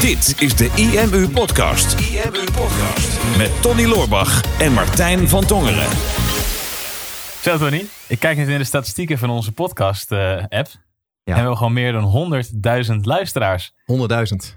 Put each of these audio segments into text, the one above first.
Dit is de IMU Podcast. IMU Podcast. Met Tony Loorbach en Martijn van Tongeren. Zo Tony, ik kijk net in de statistieken van onze podcast-app. en we hebben gewoon meer dan 100.000 luisteraars. 100.000.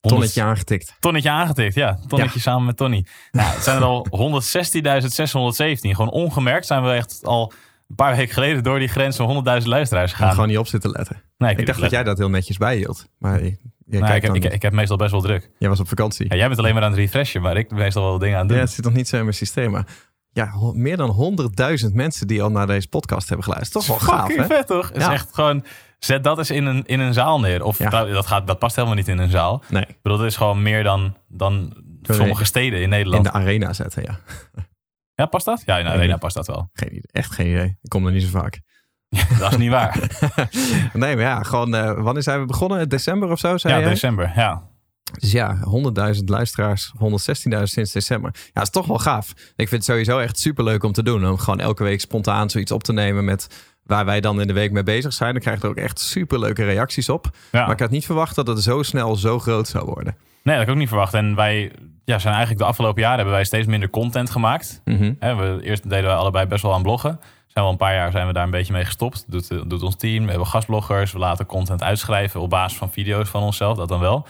Tonnetje aangetikt. Tonnetje aangetikt, ja. Tonnetje samen met Tony. Nou, het zijn er al 116.617. Gewoon ongemerkt zijn we echt al een paar weken geleden door die grens van 100.000 luisteraars gegaan. gewoon niet op zitten letten. Nee, ik, dacht dat jij dat heel netjes bijhield. Maar nou, ik, heb, ik, ik, heb meestal best wel druk. Jij was op vakantie. Ja, jij bent alleen maar aan het refreshen, maar ik ben meestal wel dingen aan het doen. Ja, het zit nog niet zo in mijn systeem. Maar ja, meer dan 100.000 mensen die al naar deze podcast hebben geluisterd. Toch wel gaaf, hè? vet, toch? Het is echt gewoon... Zet dat eens in een, in een zaal neer. Of dat, gaat, dat past helemaal niet in een zaal. Nee. Ik bedoel, dat is gewoon meer dan, dan sommige steden in Nederland. In de arena zetten, ja. Ja, past dat? Ja, in de arena past dat wel. Geen, echt geen idee. Ik kom er niet zo vaak. dat is niet waar. nee, maar ja, gewoon... Uh, wanneer zijn we begonnen? December of zo, zei Ja, jij? december, ja. Dus ja, 100.000 luisteraars, 116.000 sinds december. Ja, dat is toch wel gaaf. Ik vind het sowieso echt super leuk om te doen. Om gewoon elke week spontaan zoiets op te nemen met waar wij dan in de week mee bezig zijn. Dan krijg je er ook echt super leuke reacties op. Maar ik had niet verwacht dat het zo snel zo groot zou worden. Nee, dat heb ik ook niet verwacht. En wij ja, zijn eigenlijk de afgelopen jaren hebben wij steeds minder content gemaakt. Mm we, eerst deden wij allebei best wel aan bloggen. Zijn wel een paar jaar zijn we daar een beetje mee gestopt. Doet, doet ons team. We hebben gastbloggers. We laten content uitschrijven op basis van video's van onszelf. Dat dan wel.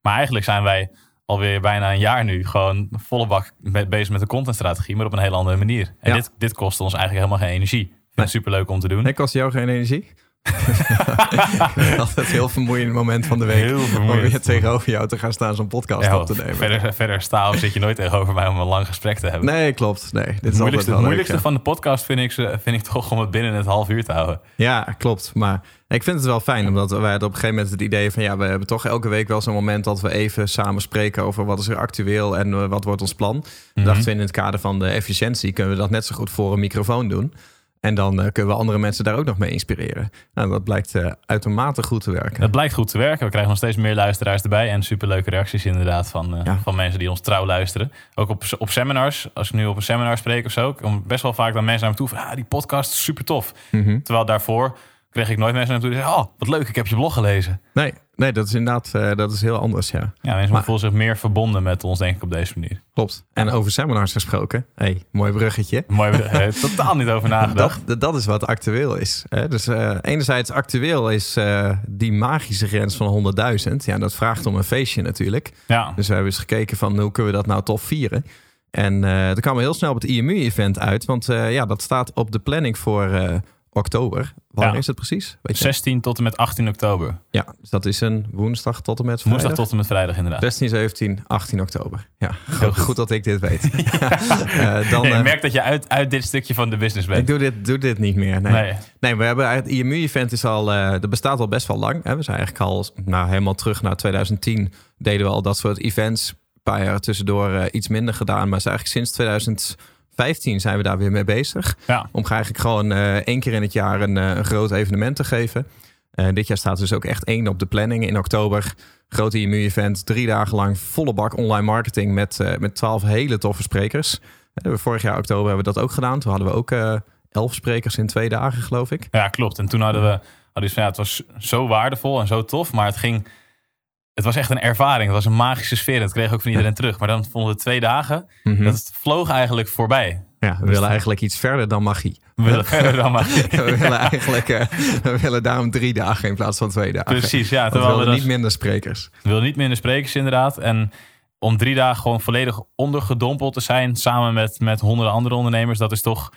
Maar eigenlijk zijn wij alweer bijna een jaar nu gewoon volle bak bezig met de contentstrategie, maar op een hele andere manier. En dit, dit kost ons eigenlijk helemaal geen energie. Vind nee. super leuk om te doen. Nee, kost jou geen energie? altijd heel vermoeiend moment van de week. Heel vermoeiend. Om weer tegenover jou te gaan staan zo'n podcast ja, op te nemen. Verder, verder sta of zit je nooit tegenover mij om een lang gesprek te hebben. Nee, klopt. Nee, dit het moeilijkste, het moeilijkste van de podcast vind ik, vind ik toch om het binnen het half uur te houden. Ja, klopt. Maar ik vind het wel fijn, omdat wij op een gegeven moment het idee van... ja, we hebben toch elke week wel zo'n moment dat we even samen spreken... over wat is er actueel en uh, wat wordt ons plan. Mm -hmm. Dachten we in het kader van de efficiëntie... kunnen we dat net zo goed voor een microfoon doen... En dan uh, kunnen we andere mensen daar ook nog mee inspireren. Nou, dat blijkt uh, uitermate goed te werken. Dat blijkt goed te werken. We krijgen nog steeds meer luisteraars erbij. En superleuke reacties inderdaad van, uh, ja. van mensen die ons trouw luisteren. Ook op, op seminars. Als ik nu op een seminar spreek of zo. Kom best wel vaak dan mensen naar me toe van... Ah, die podcast is super tof. Mm -hmm. Terwijl daarvoor kreeg ik nooit mensen naar me toe die zeggen... Oh, wat leuk, ik heb je blog gelezen. Nee, nee dat is inderdaad uh, dat is heel anders, ja. Ja, mensen maar, voelen zich meer verbonden met ons, denk ik, op deze manier. Klopt. En over seminars gesproken. hey, mooi bruggetje. Mooi bruggetje. totaal niet over nagedacht. Dat, dat is wat actueel is. Hè? Dus uh, enerzijds actueel is uh, die magische grens van 100.000. Ja, dat vraagt om een feestje natuurlijk. Ja. Dus we hebben eens gekeken van hoe kunnen we dat nou tof vieren. En uh, dat kwam heel snel op het IMU-event uit. Want ja, dat staat op de planning voor oktober. Wanneer ja. is het precies? Weet 16 tot en met 18 oktober. Ja, dus dat is een woensdag tot en met vrijdag. Woensdag tot en met vrijdag, inderdaad. 16, 17, 18 oktober. Ja, goed. goed dat ik dit weet. ja. uh, dan, nee, ik merk dat je uit, uit dit stukje van de business bent. Ik doe dit, doe dit niet meer. Nee, nee. nee we hebben het IMU-event is al, uh, dat bestaat al best wel lang. Hè. We zijn eigenlijk al nou, helemaal terug naar 2010. Deden we al dat soort events. Een paar jaar tussendoor uh, iets minder gedaan. Maar is eigenlijk sinds 2000 15 zijn we daar weer mee bezig. Ja. Om eigenlijk gewoon uh, één keer in het jaar een, uh, een groot evenement te geven. Uh, dit jaar staat dus ook echt één op de planning in oktober. Grote IMU-event, drie dagen lang volle bak online marketing met, met 12 hele toffe sprekers. vorig jaar oktober hebben we dat ook gedaan. Toen hadden we ook elf sprekers in twee dagen, geloof ik. Ja, klopt. En toen hadden we, hadden we ja, het was zo waardevol en zo tof, maar het ging het was echt een ervaring. Het was een magische sfeer. Dat kreeg ik ook van iedereen terug. Maar dan vonden we twee dagen. Mhm. Mm -hmm. Dat vloog eigenlijk voorbij. Ja, we dus willen eigenlijk iets verder dan magie. We willen verder dan magie. we willen eigenlijk uh, we willen daarom drie dagen in plaats van twee dagen. Precies, ja. We willen we niet minder sprekers. We willen niet minder sprekers, inderdaad. En om drie dagen gewoon volledig ondergedompeld te zijn... samen met, met honderden andere ondernemers... dat is toch...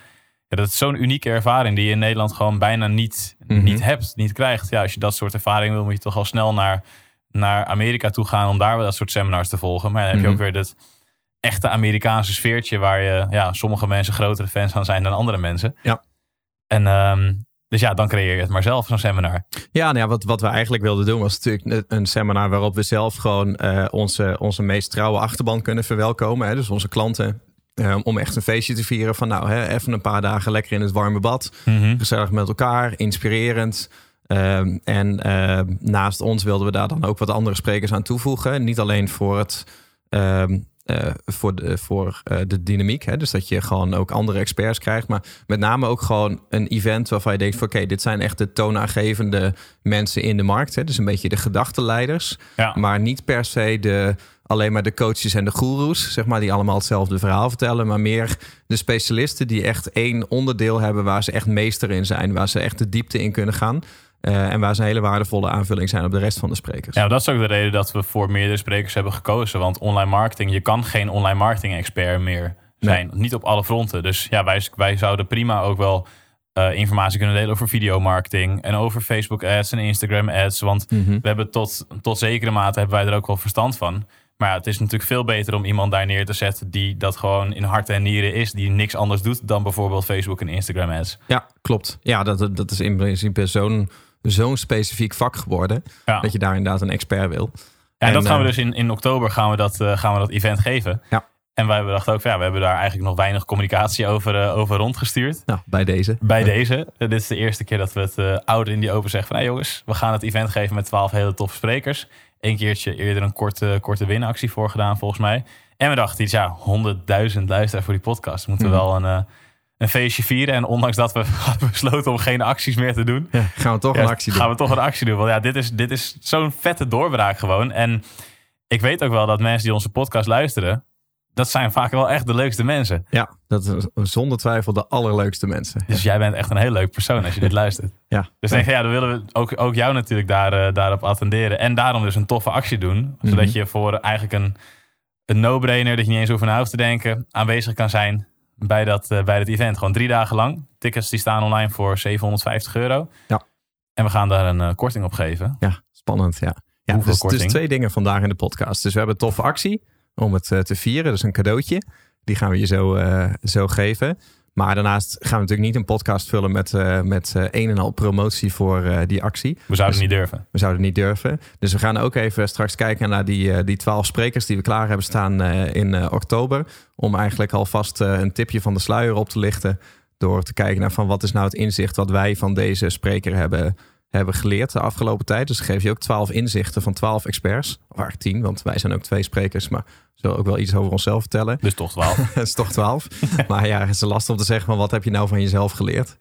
Ja, dat is zo'n unieke ervaring die je in Nederland gewoon bijna niet, Mhm. niet hebt, niet krijgt. Ja, als je dat soort ervaring wil, moet je toch al snel naar naar Amerika toe gaan om daar wel dat soort seminars te volgen. Maar dan heb je Mhm. ook weer dat echte Amerikaanse sfeertje waar je, ja, sommige mensen grotere fans van zijn dan andere mensen. Ja. En ehm, dus ja, dan creëer je het maar zelf, zo'n seminar. Ja, nou ja, wat, wat we eigenlijk wilden doen was natuurlijk een seminar waarop we zelf gewoon eh, onze, onze meest trouwe achterban kunnen verwelkomen. Hè? Dus onze klanten. eh, om echt een feestje te vieren van nou, hè, even een paar dagen lekker in het warme bad. Gezellig met elkaar, inspirerend. Um, en uh, naast ons wilden we daar dan ook wat andere sprekers aan toevoegen. Niet alleen voor het, um, eh, voor, de, voor eh, de dynamiek. Hè? Dus dat je gewoon ook andere experts krijgt. Maar met name ook gewoon een event waarvan je denkt: van oké, dit zijn echt de toonaangevende mensen in de markt. Hè? Dus een beetje de gedachtenleiders. Ja. Maar niet per se de, alleen maar de coaches en de goeroes, zeg maar, die allemaal hetzelfde verhaal vertellen. Maar meer de specialisten die echt één onderdeel hebben waar ze echt meester in zijn. Waar ze echt de diepte in kunnen gaan. Uh, en waar ze een hele waardevolle aanvulling zijn op de rest van de sprekers. Ja, dat is ook de reden dat we voor meerdere sprekers hebben gekozen. Want online marketing, je kan geen online marketing expert meer zijn. Nee. Niet op alle fronten. Dus ja, wij, wij zouden prima ook wel uh, informatie kunnen delen over videomarketing. En over Facebook ads en Instagram ads. Want mm -hmm. we hebben tot, tot zekere mate hebben wij er ook wel verstand van. Maar ja, het is natuurlijk veel beter om iemand daar neer te zetten die dat gewoon in hart en nieren is. Die niks anders doet dan bijvoorbeeld Facebook en Instagram ads. Ja, klopt. Ja, dat, dat is in principe zo'n zo'n specifiek vak geworden. Ja. Dat je daar inderdaad een expert wil. Ja, en, en dat gaan we dus in, in oktober gaan we dat, uh, gaan we dat event geven. Ja. En wij dachten ook, ja, we hebben daar eigenlijk nog weinig communicatie over, uh, over rondgestuurd. Nou, bij deze. Bij deze. Uh, dit is de eerste keer dat we het uh, ouder in die open zeggen van... Hey jongens, we gaan het event geven met twaalf hele toffe sprekers. Eén keertje eerder een korte, korte winactie voor gedaan volgens mij. En we dachten iets, ja, 100.000 luisteraars voor die podcast. Moeten we mm. wel een een feestje vieren. En ondanks dat we hadden besloten om geen acties meer te doen. Ja, gaan we toch ja, een actie doen. Gaan we toch een actie doen. Want ja, dit is, dit is zo'n vette doorbraak gewoon. En ik weet ook wel dat mensen die onze podcast luisteren... dat zijn vaak wel echt de leukste mensen. Ja, dat is zonder twijfel de allerleukste mensen. Dus jij bent echt een heel leuk persoon als je dit luistert. Ja. Dus denk je, ja, dan willen we ook, ook jou natuurlijk daar, uh, daarop attenderen. En daarom dus een toffe actie doen. Zodat Mhm. je voor eigenlijk een, een no-brainer... dat je niet eens over na hoeft te denken... aanwezig kan zijn bij dat, uh, bij dat event. Gewoon drie dagen lang. Tickets die staan online voor 750 euro. Ja. En we gaan daar een uh, korting op geven. Ja, spannend. Ja, ja dus, dus twee dingen vandaag in de podcast. Dus we hebben een toffe actie om het uh, te vieren. Dus een cadeautje. Die gaan we je zo, zo geven. Maar daarnaast gaan we natuurlijk niet een podcast vullen met, uh, met uh, een en al promotie voor uh, die actie. We zouden dus niet durven. We zouden niet durven. Dus we gaan ook even straks kijken naar die, die 12 sprekers die we klaar hebben staan in oktober. Om eigenlijk alvast een tipje van de sluier op te lichten. Door te kijken naar van wat is nou het inzicht wat wij van deze spreker hebben, hebben geleerd de afgelopen tijd. Dus geef je ook 12 inzichten van 12 experts. Of eigenlijk 10, want wij zijn ook twee sprekers. Maar zullen ook wel iets over onszelf vertellen. Dus toch 12. Het is toch 12. maar ja, het is lastig om te zeggen van wat heb je nou van jezelf geleerd.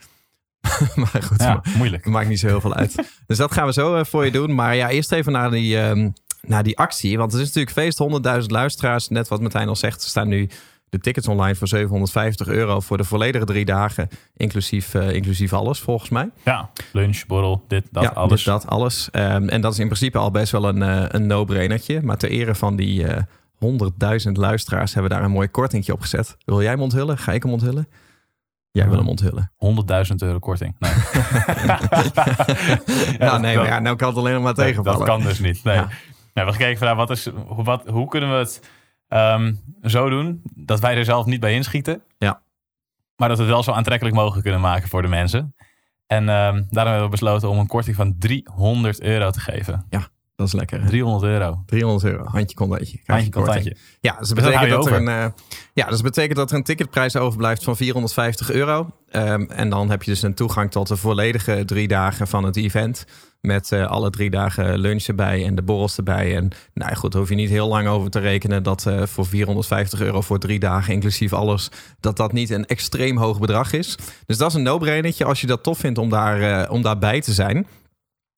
maar goed, ja, maar, moeilijk. maakt niet zo heel veel uit. dus dat gaan we zo uh, voor je doen. Maar ja, eerst even naar die, um, naar die actie. Want het is natuurlijk feest, 100.000 luisteraars. Net wat Martijn al zegt, er staan nu de tickets online voor 750 euro voor de volledige drie dagen. Inclusief, uh, inclusief alles, volgens mij. Ja, lunch, borrel, dit, dat, ja, alles. Dit, dat, alles. Um, en dat is in principe al best wel een, uh, een no-brainertje. Maar ter ere van die... Uh, 100.000 luisteraars hebben daar een mooi kortingje op gezet. Wil jij hem onthullen? Ga ik hem onthullen? Jij wil hem onthullen. 100.000 euro korting. Nee. ja, nou, nee, maar ja, nou kan het alleen nog maar tegenvallen. Dat kan dus niet. Nee. Ja. Nou, we gekeken van wat is, wat, hoe kunnen we het um, zo doen dat wij er zelf niet bij inschieten. Ja. Maar dat we het wel zo aantrekkelijk mogelijk kunnen maken voor de mensen. En um, daarom hebben we besloten om een korting van 300 euro te geven. Ja. Dat is lekker. Hè? 300 euro. 300 euro. Handje contantje. Handje contantje. Ja, dus dat betekent dat, dat er een, uh, ja, dus dat betekent dat er een ticketprijs overblijft van 450 euro. Um, en dan heb je dus een toegang tot de volledige drie dagen van het event. Met uh, alle drie dagen lunch erbij en de borrels erbij. En nou goed, daar hoef je niet heel lang over te rekenen dat uh, voor 450 euro voor drie dagen, inclusief alles, dat dat niet een extreem hoog bedrag is. Dus dat is een no-brainertje als je dat tof vindt om, daar, uh, om daarbij te zijn.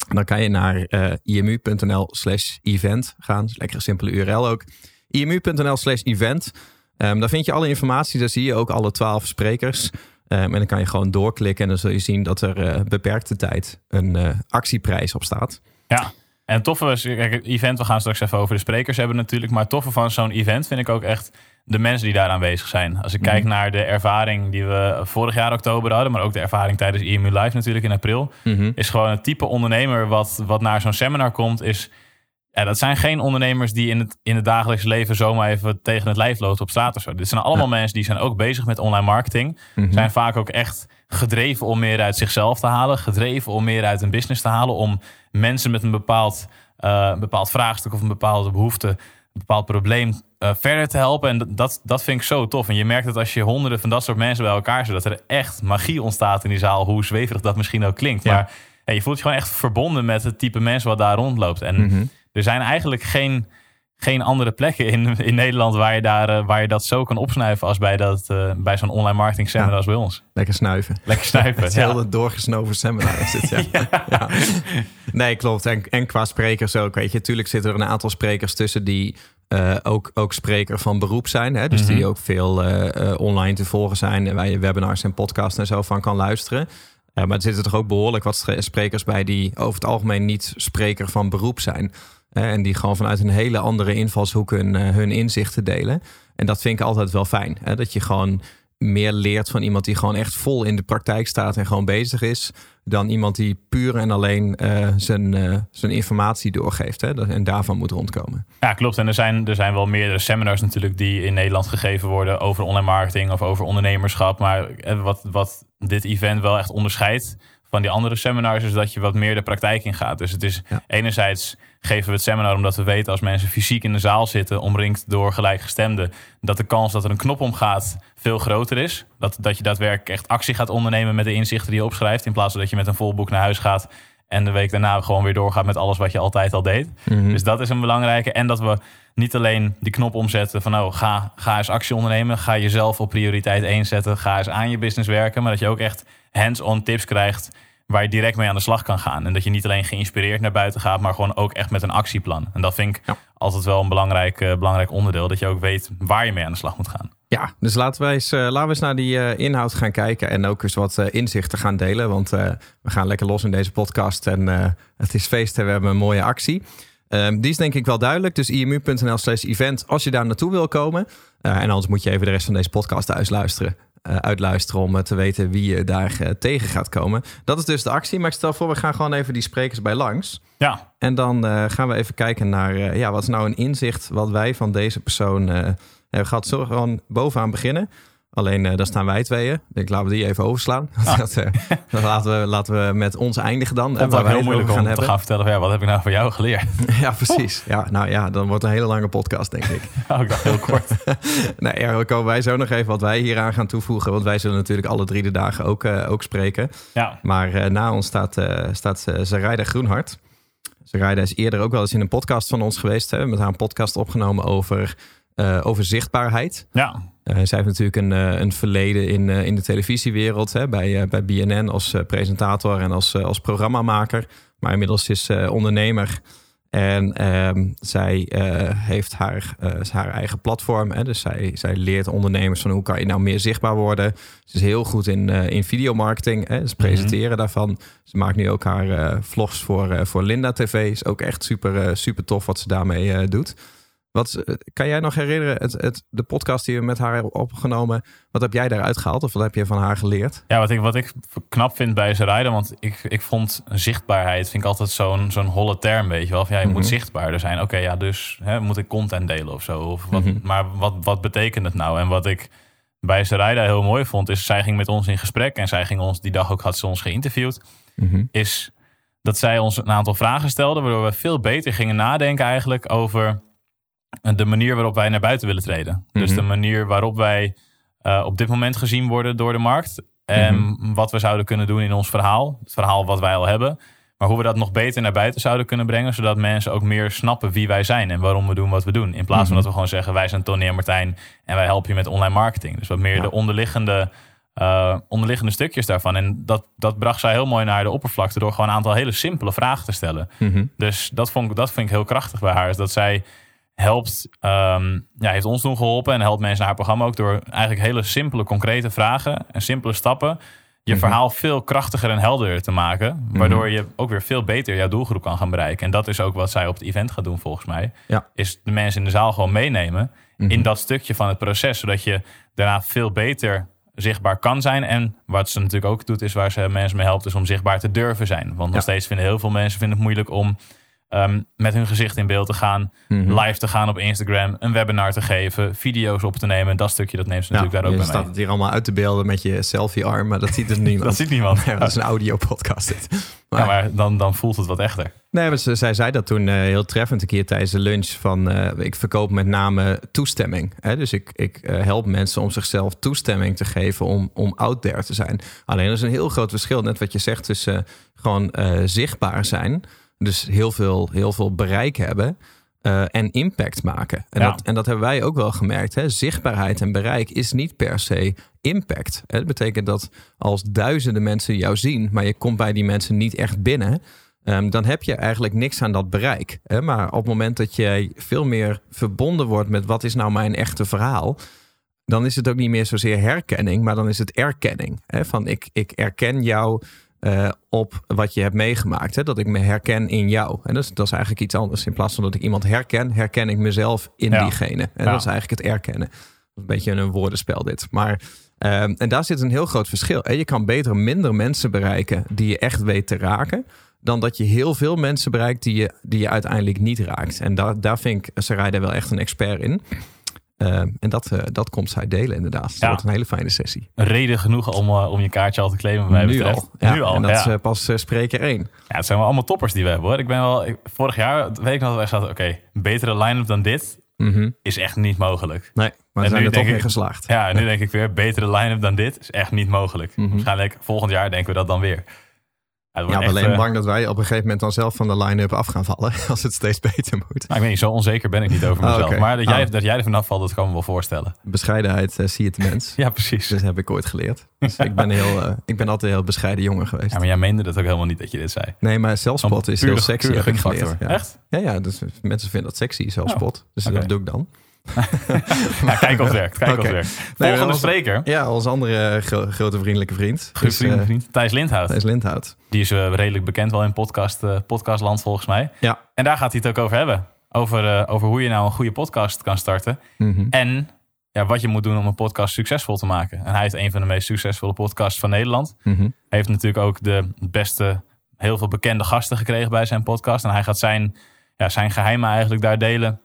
Dan kan je naar uh, imu.nl slash event gaan. Lekker simpele URL ook. imu.nl slash event. Um, daar vind je alle informatie. Daar zie je ook alle twaalf sprekers. Um, en dan kan je gewoon doorklikken. En dan zul je zien dat er uh, beperkte tijd een uh, actieprijs op staat. Ja, en toffe kijk, event, we gaan straks even over de sprekers hebben natuurlijk. Maar toffe van zo'n event vind ik ook echt de mensen die daar aanwezig zijn. Als ik mm -hmm. kijk naar de ervaring die we vorig jaar oktober hadden, maar ook de ervaring tijdens EMU Live natuurlijk in april, mm -hmm. is gewoon het type ondernemer wat, wat naar zo'n seminar komt, is. Ja, dat zijn geen ondernemers die in het, in het dagelijks leven zomaar even tegen het lijf lopen op straat of zo. Dit zijn allemaal ja. mensen die zijn ook bezig met online marketing. Mhm. Mm -hmm. Zijn vaak ook echt gedreven om meer uit zichzelf te halen. Gedreven om meer uit een business te halen. Om mensen met een bepaald, uh, een bepaald vraagstuk of een bepaalde behoefte, bepaald probleem uh, verder te helpen. En dat, dat vind ik zo tof. En je merkt dat als je honderden van dat soort mensen bij elkaar zet, dat er echt magie ontstaat in die zaal. Hoe zweverig dat misschien ook klinkt. Ja. Maar je voelt je gewoon echt verbonden met het type mensen wat daar rondloopt. En Mhm. er zijn eigenlijk geen, geen andere plekken in, in Nederland waar je, daar, eh, waar je dat zo kan opsnuiven als bij, dat, uh, bij zo'n online marketing seminar Ja. als bij ons. Lekker snuiven. Lekker snuiven. Het ja. doorgesnoven seminar is het, ja. Ja. Nee, klopt. En, en qua sprekers ook, weet je. Tuurlijk zitten er een aantal sprekers tussen die eh, ook, ook spreker van beroep zijn. Hè? Dus Mhm. die ook veel eh, eh, online te volgen zijn. En waar je webinars en podcasts en zo van kan luisteren. Eh, maar er zitten toch ook behoorlijk wat sprekers bij die over het algemeen niet spreker van beroep zijn. En die gewoon vanuit een hele andere invalshoek hun, eh, hun inzichten delen. En dat vind ik altijd wel fijn. Hè? Dat je gewoon meer leert van iemand die gewoon echt vol in de praktijk staat en gewoon bezig is. Dan iemand die puur en alleen eh, zijn, eh, zijn informatie doorgeeft. Hè? En daarvan moet rondkomen. Ja, klopt. En er zijn, er zijn wel meerdere seminars natuurlijk die in Nederland gegeven worden over online marketing of over ondernemerschap. Maar wat, wat dit event wel echt onderscheidt van die andere seminars is dat je wat meer de praktijk in gaat. Dus het is Ja. enerzijds geven we het seminar omdat we weten als mensen fysiek in de zaal zitten, omringd door gelijkgestemden, dat de kans dat er een knop omgaat veel groter is. Dat, dat je daadwerkelijk echt actie gaat ondernemen met de inzichten die je opschrijft, in plaats van dat je met een vol boek naar huis gaat en de week daarna gewoon weer doorgaat met alles wat je altijd al deed. Dus dat is een belangrijke. En dat we niet alleen die knop omzetten van nou, ga, ga eens actie ondernemen. Ga jezelf op prioriteit 1 zetten. Ga eens aan je business werken. Maar dat je ook echt hands-on tips krijgt waar je direct mee aan de slag kan gaan. En dat je niet alleen geïnspireerd naar buiten gaat, maar gewoon ook echt met een actieplan. En dat vind ik Ja. altijd wel een belangrijk, eh, belangrijk onderdeel. Dat je ook weet waar je mee aan de slag moet gaan. Ja, dus laten we eens, eh, laten we eens naar die eh, inhoud gaan kijken en ook eens wat eh, inzichten gaan delen. Want we gaan lekker los in deze podcast en het is feest en we hebben een mooie actie. Ehm, die is denk ik wel duidelijk. Dus imu.nl slash event als je daar naartoe wil komen. En anders moet je even de rest van deze podcast uitluisteren. uitluisteren om te weten wie je daar tegen gaat komen. Dat is dus de actie. Maar ik stel voor, we gaan gewoon even die sprekers bij langs. Ja, En dan gaan we even kijken naar, ja, wat is nou een inzicht wat wij van deze persoon eh, hebben gehad. Zullen we gewoon bovenaan beginnen? Alleen, eh daar staan wij tweeën. Ik laten we die even overslaan. Dat, eh, dat laten, we, laten we met ons eindigen dan. en waar heel moeilijk over om gaan te gaan vertellen van ja, wat heb ik nou van jou geleerd? Ja, precies. Ja, nou ja, dan wordt een hele lange podcast, denk ik. Oh, ik dacht heel kort. nee, ja, dan komen wij zo nog even wat wij hieraan gaan toevoegen. Want wij zullen natuurlijk alle drie de dagen ook, eh, ook spreken. Ja, Maar na ons staat, staat uh, Zaraida Groenhart. Zaraida is eerder ook wel eens in een podcast van ons geweest. Hè, met haar een podcast opgenomen over, eh, over zichtbaarheid. ja, Uh, zij heeft natuurlijk een, uh, een verleden in, uh, in de televisiewereld. Hè, bij, uh, bij BNN als presentator en als, als programmamaker. Maar inmiddels is ze ondernemer. En um, zij heeft haar, haar eigen platform. Hè, dus zij, zij leert ondernemers van hoe kan je nou meer zichtbaar worden. Ze is heel goed in, in videomarketing. Hè, dus presenteren mm-hmm. daarvan. Ze maakt nu ook haar vlogs voor, voor Linda TV. Is ook echt super, super tof wat ze daarmee doet. Wat, kan jij nog herinneren, het, het, de podcast die we met haar hebben opgenomen, wat heb jij daaruit gehaald of wat heb je van haar geleerd? Ja, wat ik, wat ik knap vind bij Zaraida, want ik, ik vond zichtbaarheid vind ik altijd zo'n zo'n holle term, weet je wel. Van, ja, je moet zichtbaarder zijn. Oké, okay, ja, dus hè, moet ik content delen of zo? Of wat, mm-hmm. Maar wat, wat betekent het nou? En wat ik bij Zaraida heel mooi vond, is zij ging met ons in gesprek en zij ging ons, die dag ook had ze ons geïnterviewd, mm-hmm. is dat zij ons een aantal vragen stelde, waardoor we veel beter gingen nadenken eigenlijk over de manier waarop wij naar buiten willen treden. Dus de manier waarop wij uh, op dit moment gezien worden door de markt. En mm-hmm. wat we zouden kunnen doen in ons verhaal. Het verhaal wat wij al hebben. Maar hoe we dat nog beter naar buiten zouden kunnen brengen. Zodat mensen ook meer snappen wie wij zijn. En waarom we doen wat we doen. In plaats van dat we gewoon zeggen wij zijn Tony en Martijn. En wij helpen je met online marketing. Dus wat meer ja. de onderliggende, uh, onderliggende stukjes daarvan. En dat, dat bracht zij heel mooi naar de oppervlakte. Door gewoon een aantal hele simpele vragen te stellen. Dus dat, vond, dat vind ik heel krachtig bij haar. Is dat zij helpt, um, ja, heeft ons toen geholpen en helpt mensen naar haar programma ook door eigenlijk hele simpele, concrete vragen en simpele stappen je mm-hmm. verhaal veel krachtiger en helderder te maken. Waardoor mm-hmm. je ook weer veel beter jouw doelgroep kan gaan bereiken. En dat is ook wat zij op het event gaat doen volgens mij. Ja. Is de mensen in de zaal gewoon meenemen in dat stukje van het proces. Zodat je daarna veel beter zichtbaar kan zijn. En wat ze natuurlijk ook doet, is waar ze mensen mee helpt, is om zichtbaar te durven zijn. Want nog Ja. steeds vinden heel veel mensen vinden het moeilijk om um, met hun gezicht in beeld te gaan, Mhm. live te gaan op Instagram, een webinar te geven, video's op te nemen. Dat stukje, dat neemt ze natuurlijk daar ook je bij staat mee. het hier allemaal uit te beelden met je selfie-arm, maar dat ziet dus niemand. Dat ziet niemand. Ja, dat is een audio-podcast dit. Ja, maar dan, dan voelt het wat echter. Nee, maar zij zei dat toen eh, heel treffend een keer tijdens de lunch. Van, eh, ik verkoop met name toestemming. Hè? Dus ik, ik eh, help mensen om zichzelf toestemming te geven om, om out there te zijn. Alleen er is een heel groot verschil, net wat je zegt, tussen gewoon zichtbaar zijn. Dus heel veel, heel veel bereik hebben. eh, en impact maken. En, Ja. dat, en dat hebben wij ook wel gemerkt. Hè? Zichtbaarheid en bereik is niet per se impact. Hè? Dat betekent dat als duizenden mensen jou zien, maar je komt bij die mensen niet echt binnen, ehm, dan heb je eigenlijk niks aan dat bereik. Hè? Maar op het moment dat jij veel meer verbonden wordt met wat is nou mijn echte verhaal, dan is het ook niet meer zozeer herkenning, maar dan is het erkenning. Hè? Van ik, ik erken jou eh, op wat je hebt meegemaakt. Hè? Dat ik me herken in jou. En dat is, dat is eigenlijk iets anders. In plaats van dat ik iemand herken, herken ik mezelf in Ja. diegene. En Ja. dat is eigenlijk het erkennen. Een beetje een woordenspel dit. Maar, ehm, en daar zit een heel groot verschil. Je kan beter minder mensen bereiken die je echt weet te raken. Dan dat je heel veel mensen bereikt die je, die je uiteindelijk niet raakt. En daar, daar vind ik Sarayda wel echt een expert in. Ehm, en dat, eh, dat komt zij delen inderdaad. Het Ja. wordt een hele fijne sessie. Reden genoeg om, eh, om je kaartje al te claimen, wat mij nu betreft. al. Ja, nu al, En dat ja. is eh, pas spreker één. Ja, het zijn wel allemaal toppers die we hebben hoor. Ik ben wel, ik- vorig jaar weet ik nog dat wij zaten, oké, een betere line-up dan dit Mhm. is echt niet mogelijk. Nee, maar En zijn nu er toch ik- geslaagd. Ja, en nu denk ik weer, betere line-up dan dit is echt niet mogelijk. Mhm. Waarschijnlijk volgend jaar denken we dat dan weer. Ja, het alleen eh, bang dat wij op een gegeven moment dan zelf van de line-up af gaan vallen. Als het steeds beter moet. nou, ik weet niet, zo onzeker ben ik niet over Oh, mezelf. Maar dat jij, Oh. dat jij er vanaf valt, dat kan me wel voorstellen. Bescheidenheid eh, zie je te mens. Ja, precies. Dus heb ik ooit geleerd. Dus ik, ben heel, eh, ik ben altijd een heel bescheiden jongen geweest. Ja, maar jij meende dat ook helemaal niet dat je dit zei. Nee, maar zelfspot is heel sexy, heb ik gunfactor. geleerd. Ja. Echt? Ja, ja, dus mensen vinden dat sexy, zelfspot. Dus oké. dat doe ik dan. Ja, kijk of het werkt. Kijk of. Nee, Volgende spreker, Ja, onze andere gro- grote vriendelijke vriend. goede Dus, vriend, eh, vriend, Thijs Lindhout. Thijs Lindhout. Die is eh, redelijk bekend wel in podcast, eh, podcastland volgens mij. Ja. En daar gaat hij het ook over hebben. Over, over hoe je nou een goede podcast kan starten. Mhm. En ja, wat je moet doen om een podcast succesvol te maken. En hij heeft een van de meest succesvolle podcasts van Nederland. Mhm. Hij heeft natuurlijk ook de beste, heel veel bekende gasten gekregen bij zijn podcast. En hij gaat zijn, ja, zijn geheimen eigenlijk daar delen.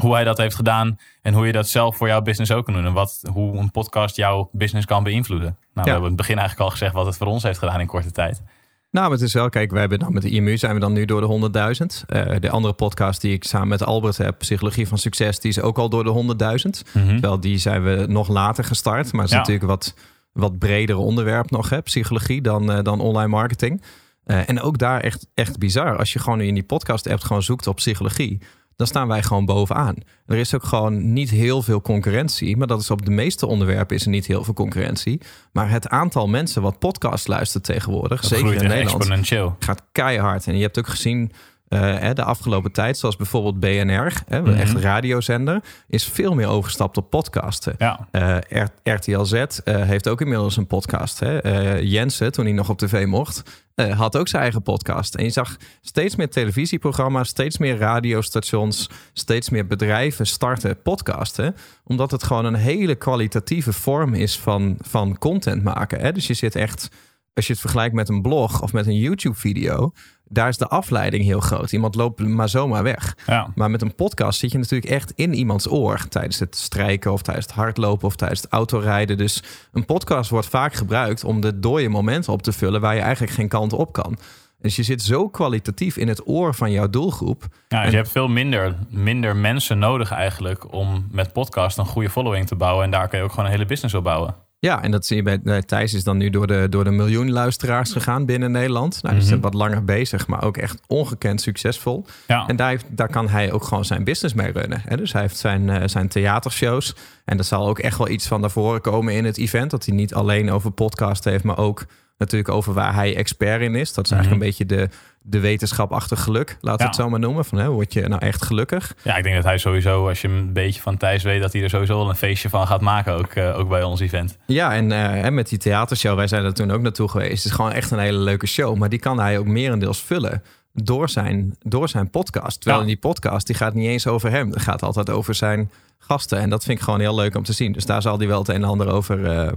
Hoe hij dat heeft gedaan en hoe je dat zelf voor jouw business ook kan doen. En wat, hoe een podcast jouw business kan beïnvloeden. Nou, we hebben in het begin eigenlijk al gezegd wat het voor ons heeft gedaan in korte tijd. Nou, maar het is wel, kijk, wij hebben dan met de IMU zijn we dan nu door de 100.000. Eh, de andere podcast die ik samen met Albert heb, Psychologie van Succes, die is ook al door de 100.000. Mhm. Terwijl die zijn we nog later gestart. Maar het is Ja. natuurlijk wat, wat breder onderwerp nog, hè, psychologie, dan, eh, dan online marketing. Eh, en ook daar echt, echt bizar. Als je gewoon in die podcast app gewoon zoekt op psychologie, dan staan wij gewoon bovenaan. Er is ook gewoon niet heel veel concurrentie. Maar dat is op de meeste onderwerpen is er niet heel veel concurrentie. Maar het aantal mensen wat podcast luistert tegenwoordig, Dat zeker groeit in Nederland, exponentieel. gaat keihard. En je hebt ook gezien eh, de afgelopen tijd, zoals bijvoorbeeld BNR, hè, Mhm. echt een radiozender, is veel meer overgestapt op podcasten. Ja, Eh, R- RTL Z eh, heeft ook inmiddels een podcast. Hè? Jensen, toen hij nog op tv mocht, had ook zijn eigen podcast. En je zag steeds meer televisieprogramma's, steeds meer radiostations, steeds meer bedrijven starten podcasten. Omdat het gewoon een hele kwalitatieve vorm is van, van content maken. Hè? Dus je zit echt, als je het vergelijkt met een blog of met een YouTube-video, daar is de afleiding heel groot. Iemand loopt maar zomaar weg. ja. Maar met een podcast zit je natuurlijk echt in iemands oor tijdens het strijken of tijdens het hardlopen of tijdens het autorijden. Dus een podcast wordt vaak gebruikt om de dode momenten op te vullen waar je eigenlijk geen kant op kan. Dus je zit zo kwalitatief in het oor van jouw doelgroep. Ja, dus je hebt veel minder, minder mensen nodig eigenlijk om met podcast een goede following te bouwen. En daar kun je ook gewoon een hele business op bouwen. Ja, en dat zie je bij Thijs is dan nu door de, door de miljoen luisteraars gegaan binnen Nederland. Nou, die Mhm. is wat langer bezig, maar ook echt ongekend succesvol. Ja, En daar, heeft- daar kan hij ook gewoon zijn business mee runnen. Hè? Dus hij heeft zijn, eh, zijn theatershows. En er zal ook echt wel iets van naar voren komen in het event. Dat hij niet alleen over podcast heeft, maar ook natuurlijk over waar hij expert in is. Dat is eigenlijk een beetje de, de wetenschap achter geluk. Laten we Ja. het zo maar noemen. Van, hè, word je nou echt gelukkig? ja, ik denk dat hij sowieso, als je een beetje van Thijs weet, dat hij er sowieso wel een feestje van gaat maken. Ook, eh, ook bij ons event. Ja, en eh, hè, met die theatershow, wij zijn er toen ook naartoe geweest. Het is gewoon echt een hele leuke show. Maar die kan hij ook merendeels vullen door zijn, door zijn podcast. Terwijl Ja. in die podcast, die gaat niet eens over hem. Het gaat altijd over zijn gasten. En dat vind ik gewoon heel leuk om te zien. Dus daar zal hij wel het een en ander over, eh,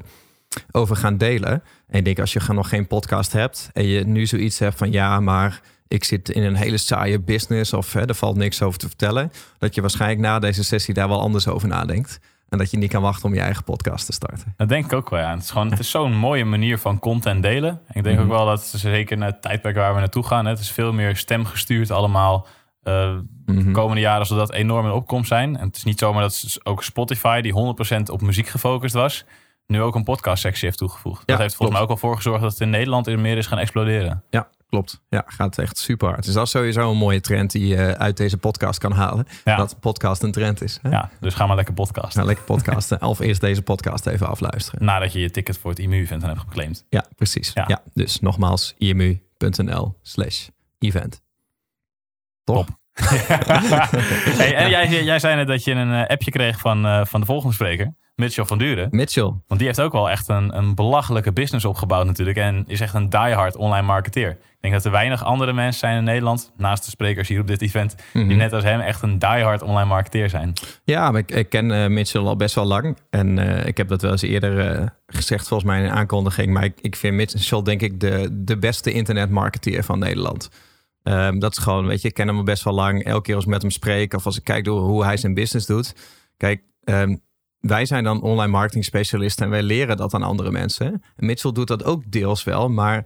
over gaan delen. En ik denk, als je nog geen podcast hebt... en je nu zoiets hebt van... ja, maar ik zit in een hele saaie business... of hè, er valt niks over te vertellen... dat je waarschijnlijk na deze sessie daar wel anders over nadenkt. En dat je niet kan wachten om je eigen podcast te starten. Dat denk ik ook wel, ja. Het is, gewoon, het is zo'n mooie manier van content delen. En ik denk Mhm. ook wel dat, zeker in het tijdperk waar we naartoe gaan... het is veel meer stemgestuurd allemaal... eh, Mhm. de komende jaren zal dat enorm in opkomst zijn. En het is niet zomaar dat ook Spotify, die 100% op muziek gefocust was, nu ook een podcast sectie heeft toegevoegd. dat heeft volgens klopt. mij ook al voor gezorgd dat het in Nederland meer is gaan exploderen. Ja, klopt. Ja, gaat echt super hard. Dus dat is sowieso een mooie trend die je uit deze podcast kan halen. Ja. Dat podcast een trend is. Hè? Ja, dus ga maar lekker podcasten. Nou, lekker podcasten. of eerst deze podcast even afluisteren. Nadat je je ticket voor het IMU-event hebt geclaimd. Ja, precies. Ja. Ja. dus nogmaals, imu.nl slash event. Top. hey, en jij, jij zei net dat je een eh, appje kreeg van, eh, van de volgende spreker, Mitchell van Duren. Mitchell. Want die heeft ook wel echt een, een belachelijke business opgebouwd natuurlijk. En is echt een diehard online marketeer. Ik denk dat er weinig andere mensen zijn in Nederland, naast de sprekers hier op dit event, die Mhm. net als hem echt een diehard online marketeer zijn. Ja, maar ik, ik ken eh, Mitchell al best wel lang. En eh, ik heb dat wel eens eerder eh, gezegd, volgens mij in een aankondiging. Maar ik, ik vind Mitchell denk ik de, de beste internetmarketeer van Nederland. Ehm, dat is gewoon, weet je, ik ken hem al best wel lang. Elke keer als ik met hem spreek of als ik kijk door hoe hij zijn business doet. Kijk, ehm, wij zijn dan online marketing specialisten en wij leren dat aan andere mensen. En Mitchell doet dat ook deels wel, maar 90%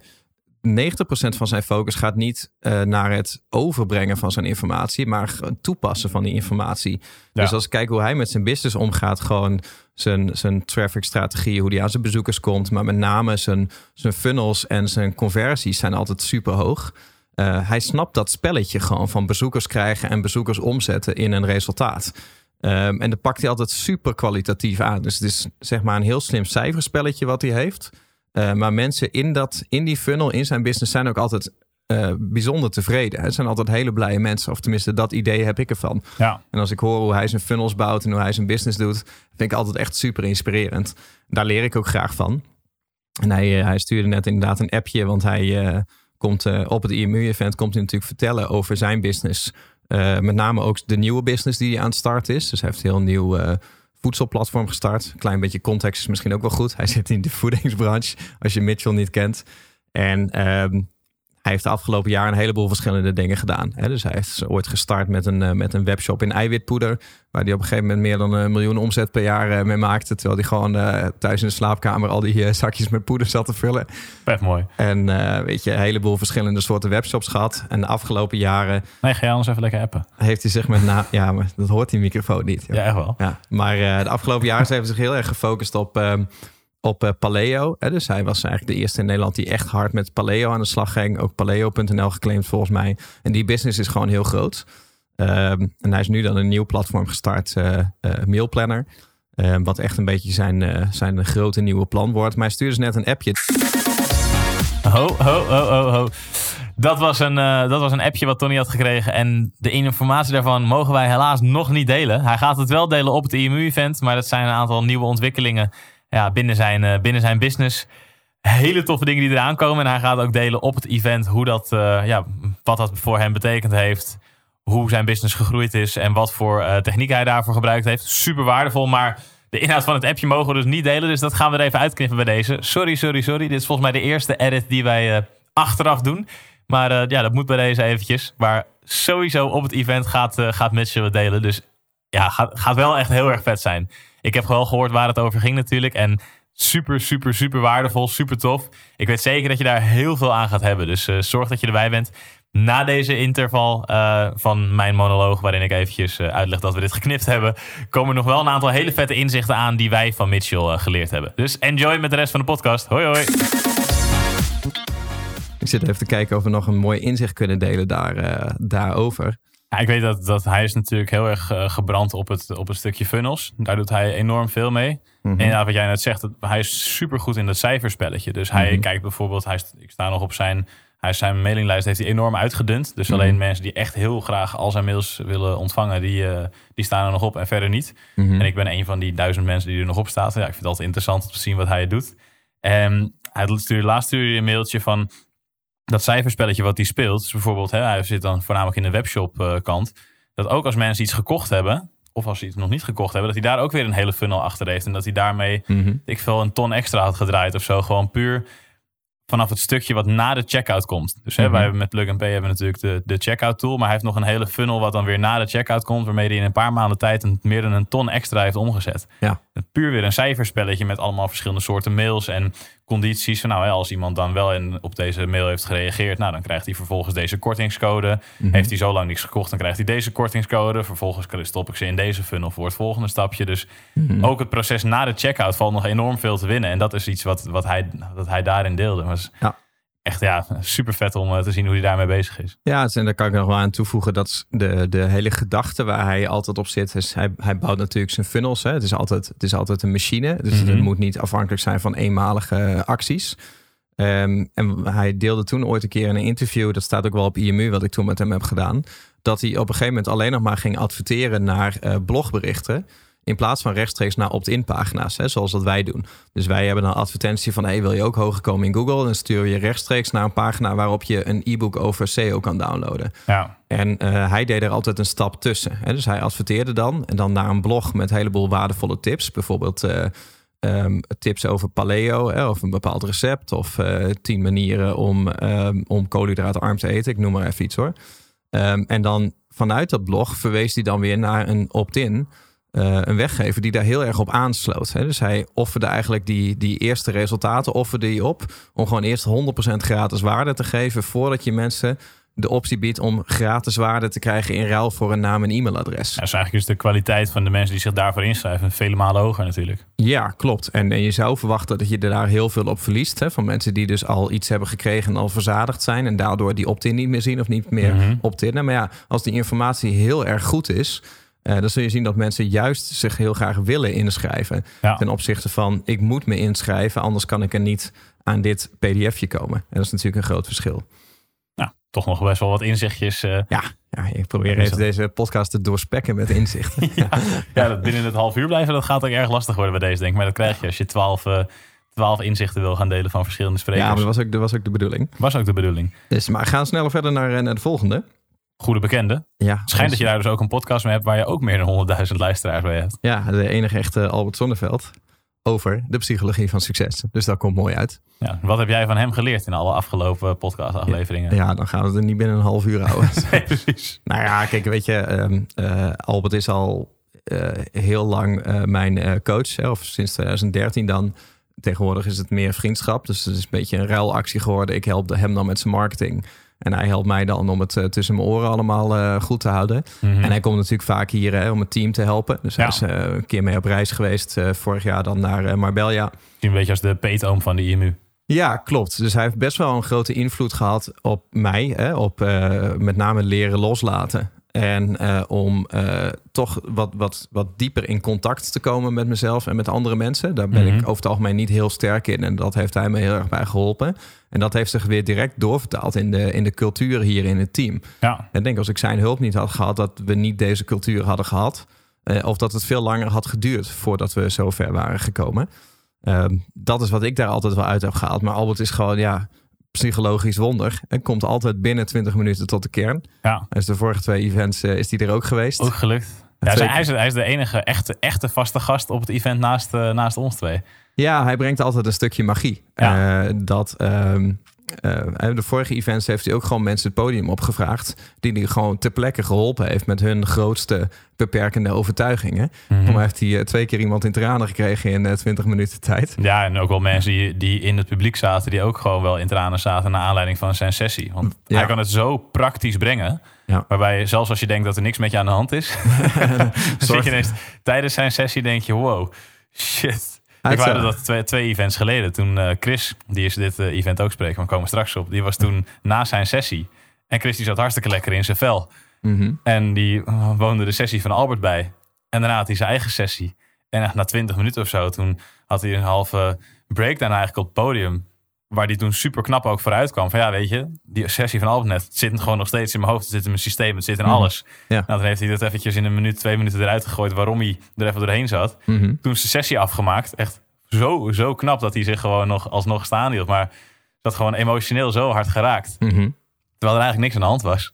van zijn focus gaat niet eh, naar het overbrengen van zijn informatie, maar het toepassen van die informatie. Ja. Dus als ik kijk hoe hij met zijn business omgaat, gewoon zijn, zijn traffic strategieën, hoe hij aan zijn bezoekers komt, maar met name zijn, zijn funnels en zijn conversies zijn altijd super hoog. Eh, hij snapt dat spelletje gewoon van bezoekers krijgen en bezoekers omzetten in een resultaat. Ehm, en dat pakt hij altijd super kwalitatief aan. Dus het is zeg maar een heel slim cijferspelletje wat hij heeft. Eh, maar mensen in, dat, in die funnel, in zijn business, zijn ook altijd eh, bijzonder tevreden. Het zijn altijd hele blije mensen. Of tenminste, dat idee heb ik ervan. Ja, En als ik hoor hoe hij zijn funnels bouwt en hoe hij zijn business doet, vind ik altijd echt super inspirerend. Daar leer ik ook graag van. En hij, eh, hij stuurde net inderdaad een appje, want hij eh, komt op het IMU-event komt hij natuurlijk vertellen over zijn business. Eh, met name ook de nieuwe business die hij aan het starten is. Dus hij heeft een heel nieuw eh, voedselplatform gestart. Klein beetje context is misschien ook wel goed. Hij zit in de voedingsbranche, als je Mitchell niet kent. En ehm, hij heeft de afgelopen jaar een heleboel verschillende dingen gedaan. Hè. Dus hij heeft ooit gestart met een, eh, met een webshop in eiwitpoeder. Waar hij op een gegeven moment meer dan een miljoen omzet per jaar eh, mee maakte. Terwijl hij gewoon eh, thuis in de slaapkamer al die zakjes met poeder zat te vullen. vet mooi. En weet je, een heleboel verschillende soorten webshops gehad. En de afgelopen jaren Nee, ga jij anders even lekker appen. heeft hij zich met na... Ja, maar dat hoort die microfoon niet. joh. Ja, echt wel. Ja, maar de afgelopen jaren heeft hij zich heel erg gefocust op, ehm, op eh, Paleo. Hè? Dus hij was eigenlijk de eerste in Nederland die echt hard met Paleo aan de slag ging. Ook Paleo.nl geclaimd volgens mij. En die business is gewoon heel groot. Ehm, en hij is nu dan een nieuw platform gestart, eh eh, Meal Planner. Ehm, wat echt een beetje zijn, zijn grote nieuwe plan wordt. Maar hij stuurde dus net een appje. Ho, ho, ho, ho, ho. Dat was, een, dat was een appje wat Tony had gekregen. En de informatie daarvan mogen wij helaas nog niet delen. Hij gaat het wel delen op het IMU-event. Maar dat zijn een aantal nieuwe ontwikkelingen ja, binnen, zijn, eh, binnen zijn business. Hele toffe dingen die eraan komen. En hij gaat ook delen op het event hoe dat, eh, ja, wat dat voor hem betekend heeft. Hoe zijn business gegroeid is. En wat voor eh, techniek hij daarvoor gebruikt heeft. Super waardevol. Maar de inhoud van het appje mogen we dus niet delen. Dus dat gaan we er even uitknippen bij deze. Sorry, sorry, sorry. Dit is volgens mij de eerste edit die wij achteraf doen. Maar ja, dat moet bij deze eventjes. Maar sowieso op het event gaat, eh gaat Mitchell het delen. Dus ja, gaat, gaat wel echt heel erg vet zijn. Ik heb wel gehoord waar het over ging natuurlijk. En super, super, super waardevol. Super tof. Ik weet zeker dat je daar heel veel aan gaat hebben. Dus eh, zorg dat je erbij bent. Na deze interval eh, van mijn monoloog, waarin ik eventjes eh, uitleg dat we dit geknipt hebben, komen nog wel een aantal hele vette inzichten aan die wij van Mitchell geleerd hebben. Dus enjoy met de rest van de podcast. Hoi hoi. Ik zit even te kijken of we nog een mooi inzicht kunnen delen daar, daarover. Ja, ik weet dat, dat hij is natuurlijk heel erg eh, gebrand op het, op het stukje funnels. Daar doet hij enorm veel mee. En inderdaad, wat jij net zegt, dat, hij is super goed in dat cijferspelletje. Dus hij kijkt bijvoorbeeld, hij, ik sta nog op zijn, hij zijn mailinglijst heeft hij enorm uitgedund. Dus alleen mensen die echt heel graag al zijn mails willen ontvangen, die, eh, die staan er nog op en verder niet. En ik ben een van die duizend mensen die er nog op staat. Ja, ik vind het altijd interessant om te zien wat hij doet. En hij stuurde, laatst stuurde een mailtje van dat cijferspelletje wat hij speelt. Dus bijvoorbeeld, hè, hij zit dan voornamelijk in de webshop eh, kant. Dat ook als mensen iets gekocht hebben, of als ze iets nog niet gekocht hebben, dat hij daar ook weer een hele funnel achter heeft. En dat hij daarmee, Mhm. ik veel, een ton extra had gedraaid of zo. Gewoon puur vanaf het stukje wat na de checkout komt. Dus hè, wij hebben met Plug and Pay hebben natuurlijk de, de checkout tool. Maar hij heeft nog een hele funnel wat dan weer na de checkout komt. Waarmee hij in een paar maanden tijd een, meer dan een ton extra heeft omgezet. Ja. Puur weer een cijferspelletje met allemaal verschillende soorten mails en condities. Van, nou, hè, als iemand dan wel in, op deze mail heeft gereageerd, nou, dan krijgt hij vervolgens deze kortingscode. Heeft hij zo lang niks gekocht, dan krijgt hij deze kortingscode. Vervolgens stop ik ze in deze funnel voor het volgende stapje. Dus ook het proces na de checkout valt nog enorm veel te winnen. En dat is iets wat, wat hij, dat hij daarin deelde. Was Ja. Echt ja, super vet om eh, te zien hoe hij daarmee bezig is. Ja, en daar kan ik nog wel aan toevoegen. Dat de, de hele gedachte waar hij altijd op zit. Is hij, hij bouwt natuurlijk zijn funnels. Hè. Het, is altijd, het is altijd een machine. Dus Mhm. het moet niet afhankelijk zijn van eenmalige acties. Ehm, en hij deelde toen ooit een keer in een interview. Dat staat ook wel op IMU, wat ik toen met hem heb gedaan. Dat hij op een gegeven moment alleen nog maar ging adverteren naar eh, blogberichten. In plaats van rechtstreeks naar opt-in pagina's, hè, zoals dat wij doen. Dus wij hebben een advertentie van: hey, wil je ook hoger komen in Google? Dan stuur je rechtstreeks naar een pagina waarop je een e-book over SEO kan downloaden. Ja, En eh, hij deed er altijd een stap tussen. Hè? Dus hij adverteerde dan en dan naar een blog met een heleboel waardevolle tips. Bijvoorbeeld eh, ehm, tips over paleo, hè, of een bepaald recept, of eh, tien manieren om, ehm, om koolhydraatarm te eten. Ik noem maar even iets hoor. Ehm, en dan vanuit dat blog verwees hij dan weer naar een opt-in. Eh, een weggever die daar heel erg op aansloot. Hè? Dus hij offerde eigenlijk die, die eerste resultaten offerde hij op om gewoon eerst 100% gratis waarde te geven voordat je mensen de optie biedt om gratis waarde te krijgen in ruil voor een naam en e-mailadres. Ja, dus eigenlijk is de kwaliteit van de mensen die zich daarvoor inschrijven vele malen hoger natuurlijk. Ja, klopt. En, en je zou verwachten dat je er daar heel veel op verliest. Hè, van mensen die dus al iets hebben gekregen en al verzadigd zijn. En daardoor die opt-in niet meer zien of niet meer Mhm. opt-innen. Maar ja, als die informatie heel erg goed is. Eh, dan zul je zien dat mensen juist zich heel graag willen inschrijven. Ja. Ten opzichte van ik moet me inschrijven, anders kan ik er niet aan dit pdfje komen. En dat is natuurlijk een groot verschil. Nou, toch nog best wel wat inzichtjes. eh, Ja, ja ik probeer even deze podcast te doorspekken met inzichten. ja, ja, dat binnen het half uur blijven, dat gaat ook erg lastig worden bij deze, denk ik. Maar dat krijg je als je twaalf, eh, twaalf inzichten wil gaan delen van verschillende sprekers. Ja, maar dat was ook, dat was ook de bedoeling. was ook de bedoeling. Dus, maar gaan we sneller verder naar, naar de volgende. Goede bekende. Ja, Schijnt dat je daar dus ook een podcast mee hebt waar je ook meer dan 100.000 luisteraars bij hebt. Ja, de enige echte Albert Zonneveld over de psychologie van succes. Dus dat komt mooi uit. Ja, wat heb jij van hem geleerd in alle afgelopen podcastafleveringen? Ja, dan gaan we het er niet binnen een half uur houden. Nee, precies. nou ja, kijk, weet je, ehm, eh, Albert is al eh, heel lang eh, mijn coach. Hè, of sinds 2013 dan. Tegenwoordig is het meer vriendschap. Dus het is een beetje een ruilactie geworden. Ik help hem dan met zijn marketing. En hij helpt mij dan om het eh, tussen mijn oren allemaal eh, goed te houden. Mhm. En hij komt natuurlijk vaak hier hè, om het team te helpen. Dus hij is eh, een keer mee op reis geweest. vorig jaar dan naar Marbella. Een beetje als de peetoom van de IMU. Ja, klopt. Dus hij heeft best wel een grote invloed gehad op mij. Hè, op met name leren loslaten. En eh, om eh, toch wat, wat, wat dieper in contact te komen met mezelf en met andere mensen. Daar ben Mhm. ik over het algemeen niet heel sterk in. En dat heeft hij me heel erg bij geholpen. En dat heeft zich weer direct doorvertaald in de, in de cultuur hier in het team. Ja, En ik denk als ik zijn hulp niet had gehad, dat we niet deze cultuur hadden gehad. Eh, of dat het veel langer had geduurd voordat we zo ver waren gekomen. Ehm, dat is wat ik daar altijd wel uit heb gehaald. Maar Albert is gewoon, ja, psychologisch wonder. En komt altijd binnen 20 minuten tot de kern. ja. Dus de vorige twee events eh, is die er ook geweest. ook gelukt. Ja, hij, is, hij is de enige echte, echte vaste gast op het event naast, eh, naast ons twee. Ja, hij brengt altijd een stukje magie. Ja. Eh, dat, ehm, eh, de vorige events heeft hij ook gewoon mensen het podium opgevraagd. Die hij gewoon ter plekke geholpen heeft met hun grootste beperkende overtuigingen. Mhm. Maar heeft hij eh, twee keer iemand in tranen gekregen in eh, 20 minuten tijd. Ja, en ook wel mensen die, die in het publiek zaten, die ook gewoon wel in tranen zaten naar aanleiding van zijn sessie. Want Ja. hij kan het zo praktisch brengen. Ja. Waarbij zelfs als je denkt dat er niks met je aan de hand is, zit je ineens, tijdens zijn sessie denk je, wow, shit. Ik eh, dat twee, twee events geleden. Toen eh, Chris, die is dit eh, event ook spreken, maar we komen straks op. Die was toen na zijn sessie. En Chris die zat hartstikke lekker in zijn vel. mhm. En die eh, woonde de sessie van Albert bij. En daarna had hij zijn eigen sessie. En na twintig minuten of zo, toen had hij een halve breakdown eigenlijk op het podium. Waar die toen super knap ook vooruit kwam. Van ja, weet je, die sessie van Albert net het zit gewoon nog steeds in mijn hoofd. Het zit in mijn systeem, het zit in Mhm. alles. Ja. Nou, dan heeft hij dat eventjes in een minuut, twee minuten eruit gegooid. Waarom hij er even doorheen zat. Mhm. Toen is de sessie afgemaakt. Echt zo, zo knap dat hij zich gewoon nog alsnog staan hield. Maar dat gewoon emotioneel zo hard geraakt. Mhm. Terwijl er eigenlijk niks aan de hand was.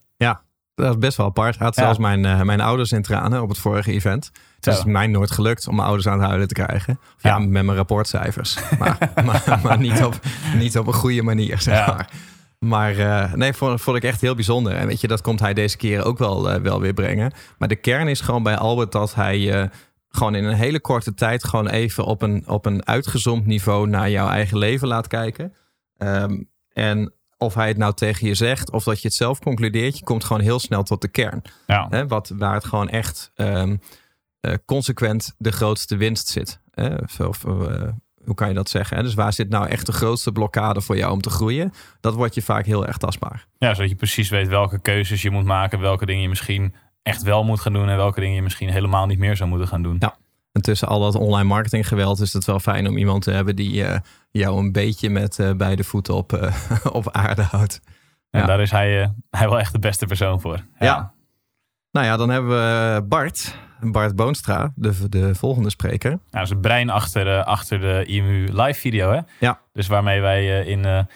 Dat is best wel apart. Had Ja. zelfs mijn, eh, mijn ouders in tranen op het vorige event. Het is mij nooit gelukt om mijn ouders aan het huilen te krijgen. Of ja, Ja. met mijn rapportcijfers. Maar, maar, maar niet, op, niet op een goede manier, zeg maar. Maar eh, nee, vond, vond ik echt heel bijzonder. En weet je, dat komt hij deze keer ook wel, eh, wel weer brengen. Maar de kern is gewoon bij Albert dat hij gewoon in een hele korte tijd... gewoon even op een, op een uitgezomd niveau naar jouw eigen leven laat kijken. Ehm, en of hij het nou tegen je zegt of dat je het zelf concludeert... je komt gewoon heel snel tot de kern. Ja. Hè, wat, waar het gewoon echt ehm, eh, consequent de grootste winst zit. Hè? Of, eh, hoe kan je dat zeggen? Hè? Dus waar zit nou echt de grootste blokkade voor jou om te groeien? Dat wordt je vaak heel erg tastbaar. Ja, zodat je precies weet welke keuzes je moet maken, welke dingen je misschien echt wel moet gaan doen en welke dingen je misschien helemaal niet meer zou moeten gaan doen. Ja. En tussen al dat online marketing geweld is het wel fijn om iemand te hebben die uh, jou een beetje met uh, beide voeten op, uh, op aarde houdt. En ja. daar is hij, hij wel echt de beste persoon voor. Ja. ja. Nou ja, dan hebben we Bart. Bart Boonstra, de, de volgende spreker. Ja, dat is het brein achter, achter de IMU live video. Hè? Ja. Dus waarmee wij in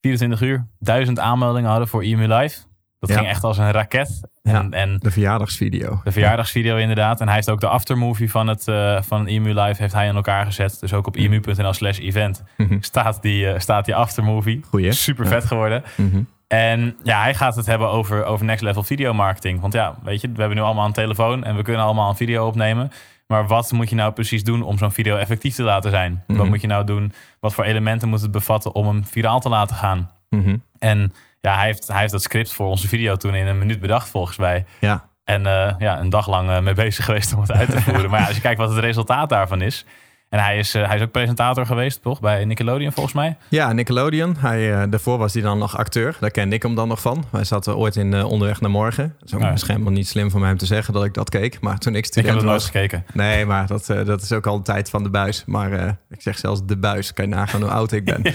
24 uur duizend aanmeldingen hadden voor IMU live. Dat ging echt als een raket. En, ja, en de verjaardagsvideo. De verjaardagsvideo inderdaad. En hij heeft ook de aftermovie van het uh, van EMU Live heeft hij in elkaar gezet. Dus ook op emu.nl slash event Mhm. staat, die, uh, staat die aftermovie. Goeie. Super vet geworden. Mhm. En ja, hij gaat het hebben over, over next level videomarketing. Want ja, weet je, we hebben nu allemaal een telefoon en we kunnen allemaal een video opnemen. Maar wat moet je nou precies doen om zo'n video effectief te laten zijn? Wat Mhm. moet je nou doen? Wat voor elementen moet het bevatten om hem viraal te laten gaan? Mhm. En ja, hij heeft, hij heeft dat script voor onze video toen in een minuut bedacht, volgens mij. Ja. En eh, ja, een dag lang eh, mee bezig geweest om het uit te voeren. maar ja, als je kijkt wat het resultaat daarvan is. En hij is, eh, hij is ook presentator geweest, toch? Bij Nickelodeon, volgens mij. Ja, Nickelodeon. Hij, eh, daarvoor was hij dan nog acteur. Daar kende ik hem dan nog van. Wij zaten ooit in eh, Onderweg naar Morgen. Dat is ook Ja. misschien helemaal niet slim van mij om te zeggen dat ik dat keek. Maar toen ik Ik heb student het nooit was... gekeken. Nee, maar dat, eh, dat is ook al een tijd van de buis. Maar eh, ik zeg zelfs de buis. Kan je nagaan hoe oud ik ben.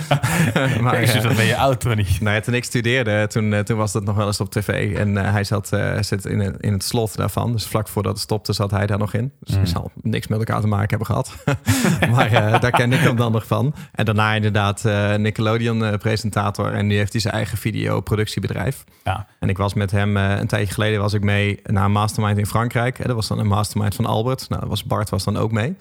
maar, eh, wat ben je oud, Tony. Nou ja, toen ik studeerde, toen, eh, toen was dat nog wel eens op tv. En eh, hij zat, eh, zit in, het- in het slot daarvan. Dus vlak voordat het stopte zat hij daar nog in. Dus Mm. hij zal niks met elkaar te maken hebben gehad. maar eh, daar ken ik hem dan nog van. En daarna inderdaad eh, Nickelodeon-presentator. en nu heeft hij zijn eigen videoproductiebedrijf. Ja. En ik was met hem, eh, een tijdje geleden was ik mee naar een mastermind in Frankrijk. Hè, dat was dan een mastermind van Albert. Nou, dat was Bart was dan ook mee.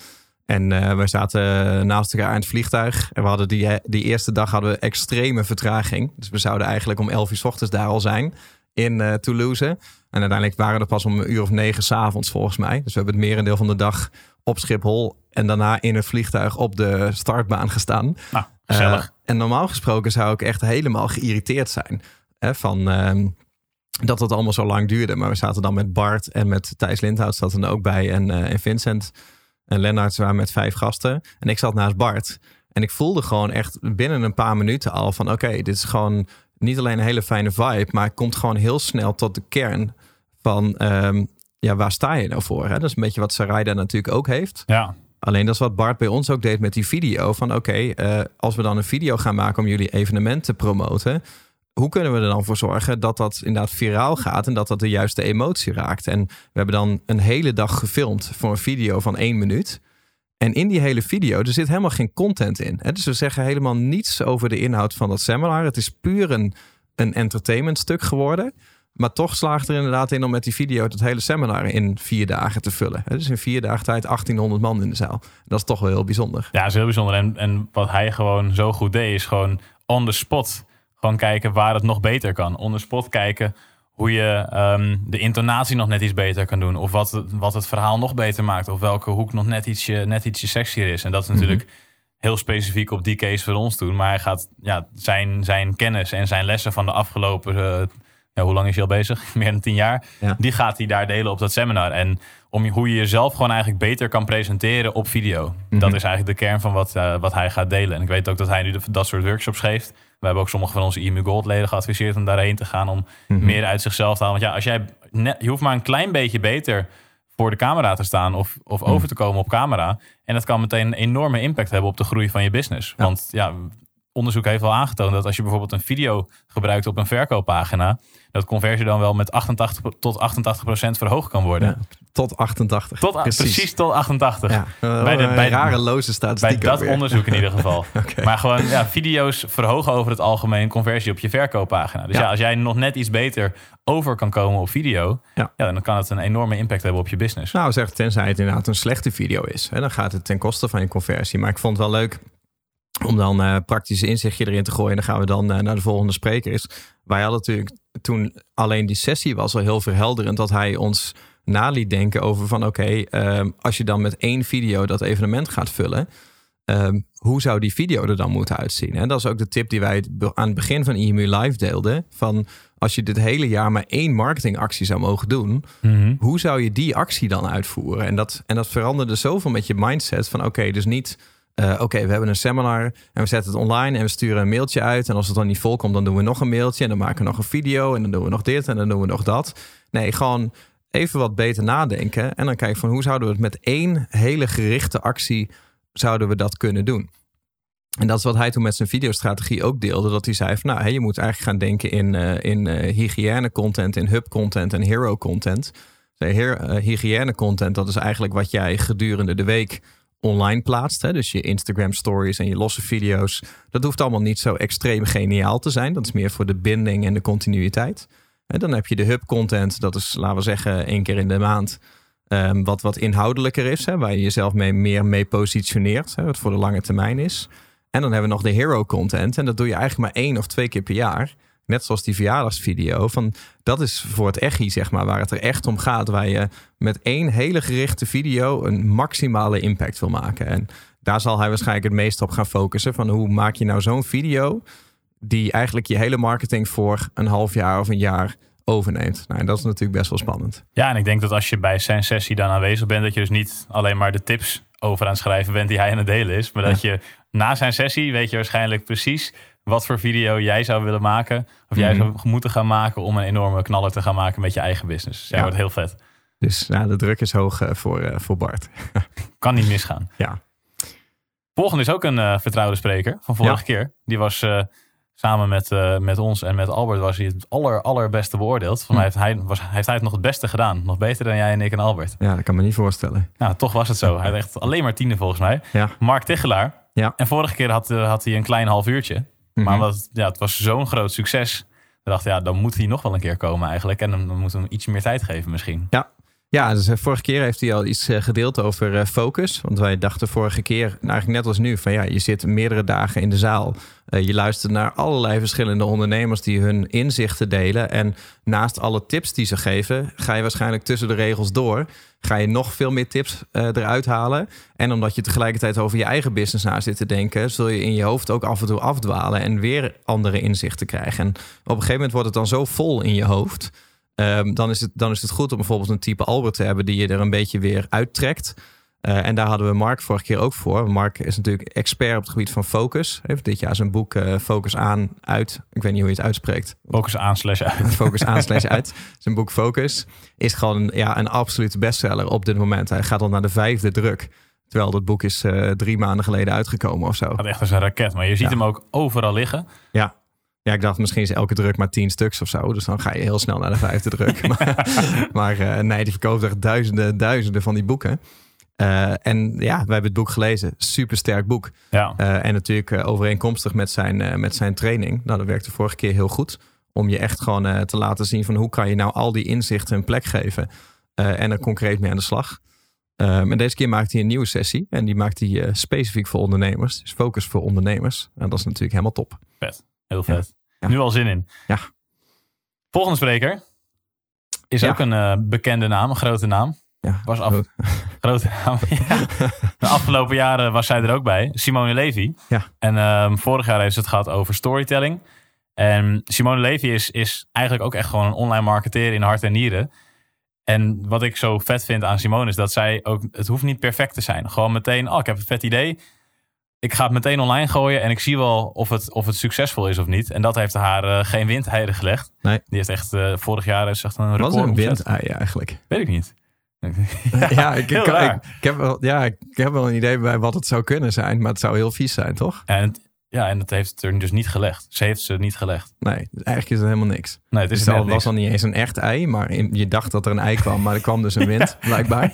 En eh, we zaten naast elkaar in het vliegtuig. En we hadden die, die eerste dag hadden we extreme vertraging. Dus we zouden eigenlijk om 11 uur s ochtends daar al zijn in eh, Toulouse. En uiteindelijk waren we er pas om een uur of negen s'avonds volgens mij. Dus we hebben het merendeel van de dag op Schiphol en daarna in het vliegtuig op de startbaan gestaan. Nou, gezellig. Eh, en normaal gesproken zou ik echt helemaal geïrriteerd zijn. Hè, van ehm, dat het allemaal zo lang duurde. Maar we zaten dan met Bart en met Thijs Lindhout zat er ook bij. En, eh, en Vincent en Lennart waren met vijf gasten. En ik zat naast Bart. En ik voelde gewoon echt binnen een paar minuten al van... oké, dit is gewoon niet alleen een hele fijne vibe... maar het komt gewoon heel snel tot de kern van... ehm, ja, waar sta je nou voor? Hè? Dat is een beetje wat Sarai daar natuurlijk ook heeft. ja. Alleen dat is wat Bart bij ons ook deed met die video. Van oké, eh, als we dan een video gaan maken om jullie evenement te promoten. Hoe kunnen we er dan voor zorgen dat dat inderdaad viraal gaat en dat dat de juiste emotie raakt? En we hebben dan een hele dag gefilmd voor een video van één minuut. En in die hele video, er zit helemaal geen content in. Dus we zeggen helemaal niets over de inhoud van dat seminar. Het is puur een, een entertainment stuk geworden. Maar toch slaagt er inderdaad in om met die video het hele seminar in vier dagen te vullen. Dus in vier dagen tijd 1800 man in de zaal. Dat is toch wel heel bijzonder. Ja, dat is heel bijzonder. En, en wat hij gewoon zo goed deed, is gewoon on the spot. Gewoon kijken waar het nog beter kan. On the spot kijken hoe je ehm, de intonatie nog net iets beter kan doen. Of wat, het- wat het verhaal nog beter maakt. Of welke hoek nog net ietsje, net ietsje sexier is. En dat is natuurlijk heel specifiek op die case voor ons doen. Maar hij gaat ja, zijn, zijn kennis en zijn lessen van de afgelopen... eh, ja, hoe lang is hij al bezig? Meer dan tien jaar. Ja. Die gaat hij daar delen op dat seminar. En om je- hoe je jezelf gewoon eigenlijk beter kan presenteren op video. Dat is eigenlijk de kern van wat, eh, wat hij gaat delen. En ik weet ook dat hij nu de- dat soort workshops geeft. We hebben ook sommige van onze IMU Gold leden geadviseerd om daarheen te gaan. Om meer uit zichzelf te halen. Want ja, als jij net, je hoeft maar een klein beetje beter voor de camera te staan of, of over te komen op camera. En dat kan meteen een enorme impact hebben op de groei van je business. Want ja, onderzoek heeft al aangetoond dat als je bijvoorbeeld een video gebruikt op een verkooppagina, dat conversie dan wel met 88 tot 88 procent verhoogd kan worden. Ja, tot 88. Tot, precies. tot 88. Ja, Bij bij de- bij- rare loze Bij statistiek dat weer. onderzoek in ieder geval. Maar gewoon ja, video's verhogen over het algemeen conversie op je verkooppagina. Dus ja. Ja. als jij nog net iets beter over kan komen op video, Ja. dan kan het een enorme impact hebben op je business. Nou, zeg, tenzij het inderdaad een slechte video is. Hè, dan gaat het ten koste van je conversie. Maar ik vond het wel leuk om dan eh praktische inzichtje erin te gooien. En dan gaan we dan eh, naar de volgende spreker. Is, wij hadden natuurlijk toen alleen die sessie was al heel verhelderend. Dat hij ons na liet denken over van oké, ehm, als je dan met één video dat evenement gaat vullen. ehm, hoe zou die video er dan moeten uitzien? En dat is ook de tip die wij aan het begin van IMU Live deelden. Van als je dit hele jaar maar één marketingactie zou mogen doen, hoe zou je die actie dan uitvoeren? En dat, en dat veranderde zoveel met je mindset van oké, dus niet eh, oké, we hebben een seminar en we zetten het online en we sturen een mailtje uit. En als het dan niet volkomt, dan doen we nog een mailtje en dan maken we nog een video en dan doen we nog dit en dan doen we nog dat. Nee, gewoon even wat beter nadenken en dan kijken van hoe zouden we het met één hele gerichte actie zouden we dat kunnen doen. En dat is wat hij toen met zijn videostrategie ook deelde. Dat hij zei van nou, je moet eigenlijk gaan denken in, uh, in uh, hygiëne content, in hub content en hero content. Hygiëne content, dat is eigenlijk wat jij gedurende de week online plaatst. Hè? Dus je Instagram stories en je losse video's. Dat hoeft allemaal niet zo extreem geniaal te zijn. Dat is meer voor de binding en de continuïteit. En dan heb je de hub content. Dat is, laten we zeggen, één keer in de maand. Um, wat, wat inhoudelijker is. Hè? Waar je jezelf mee, meer mee positioneert. Hè? Wat voor de lange termijn is. En dan hebben we nog de hero content. En dat doe je eigenlijk maar één of twee keer per jaar. Net zoals die verjaardagsvideo. Van, dat is voor het echi, zeg maar, waar het er echt om gaat. Waar je met één hele gerichte video een maximale impact wil maken. En daar zal hij waarschijnlijk het meest op gaan focussen. Van hoe maak je nou zo'n video die eigenlijk je hele marketing voor een half jaar of een jaar overneemt. Nou, en dat is natuurlijk best wel spannend. Ja, en ik denk dat als je bij zijn sessie dan aanwezig bent, dat je dus niet alleen maar de tips over aan het schrijven bent die hij aan het delen is. Maar dat je na zijn sessie weet je waarschijnlijk precies wat voor video jij zou willen maken. Of jij zou moeten gaan maken om een enorme knaller te gaan maken met je eigen business. Dus ja, wordt heel vet. Dus ja, de druk is hoog uh, voor, uh, voor Bart. kan niet misgaan. Ja. Volgende is ook een uh, vertrouwde spreker van vorige keer. Die was samen met, met ons en met Albert was hij het aller, allerbeste beoordeeld. Van hm. heeft, hij, was, heeft hij het nog het beste gedaan. Nog beter dan jij en ik en Albert. Ja, dat kan me niet voorstellen. Nou, toch was het zo. Hij had echt alleen maar tiende volgens mij. Ja. Mark Tichelaar. Ja. En vorige keer had, had hij een klein half uurtje. Maar mhm. omdat, ja, het was zo'n groot succes. We dachten, ja, dan moet hij nog wel een keer komen eigenlijk. En dan, moeten we hem iets meer tijd geven misschien. Ja, ja, dus uh, vorige keer heeft hij al iets uh, gedeeld over uh, focus. Want wij dachten vorige keer, nou eigenlijk net als nu, van ja, je zit meerdere dagen in de zaal. je luistert naar allerlei verschillende ondernemers die hun inzichten delen. En naast alle tips die ze geven, ga je waarschijnlijk tussen de regels door. Ga je nog veel meer tips eruit halen. En omdat je tegelijkertijd over je eigen business na zit te denken, zul je in je hoofd ook af en toe afdwalen en weer andere inzichten krijgen. En op een gegeven moment wordt het dan zo vol in je hoofd Ehm, dan, is het, dan is het goed om bijvoorbeeld een type Albert te hebben die je er een beetje weer uittrekt. Uh, en daar hadden we Mark vorige keer ook voor. Mark is natuurlijk expert op het gebied van focus. Heeft dit jaar zijn boek uh, Focus aan, uit. Ik weet niet hoe je het uitspreekt. Focus aan slash uit. Focus aan slash uit. Zijn boek Focus is gewoon ja, een absolute bestseller op dit moment. Hij gaat al naar de vijfde druk. Terwijl dat boek is uh, drie maanden geleden uitgekomen of zo. Dat echt als een raket. Maar je ziet hem ook overal liggen. Ja. Ja, ik dacht misschien is elke druk maar tien stuks of zo. Dus dan ga je heel snel naar de vijfde druk. maar maar uh, nee, die verkoopt echt duizenden, duizenden van die boeken. Uh, en ja, wij hebben het boek gelezen. Super sterk boek. Ja. Uh, en natuurlijk overeenkomstig met zijn, met zijn training. Nou, dat werkte vorige keer heel goed. Om je echt gewoon te laten zien van hoe kan je nou al die inzichten een plek geven. en er concreet mee aan de slag. Um, en deze keer maakt hij een nieuwe sessie. En die maakt hij specifiek voor ondernemers. Dus focus voor ondernemers. En dat is natuurlijk helemaal top. Vet. Heel vet. Nu al zin in. Ja. Volgende spreker is ook een uh, bekende naam, een grote naam. Ja, was af, grote naam. De afgelopen jaren was zij er ook bij. Simone Levy. Ja. En um, vorig jaar heeft ze het gehad over storytelling. En Simone Levy is, is eigenlijk ook echt gewoon een online marketeer in hart en nieren. En wat ik zo vet vind aan Simone is dat zij ook, het hoeft niet perfect te zijn. Gewoon meteen, oh ik heb een vet idee ik ga het meteen online gooien en ik zie wel of het, of het succesvol is of niet. En dat heeft haar uh, geen windeieren gelegd. Nee. Die heeft echt, uh, vorig jaar is echt een record Wat is een windei eigenlijk? Weet ik niet. ja, ik, ik, ik, heb wel, ja, ik heb wel een idee bij wat het zou kunnen zijn, maar het zou heel vies zijn, toch? En ja, en dat heeft het er dus niet gelegd. Ze heeft ze niet gelegd. Nee, eigenlijk is het helemaal niks. Nee, het is dus was al niet eens een echt ei, maar je dacht dat er een ei kwam, maar er kwam dus een wind, blijkbaar.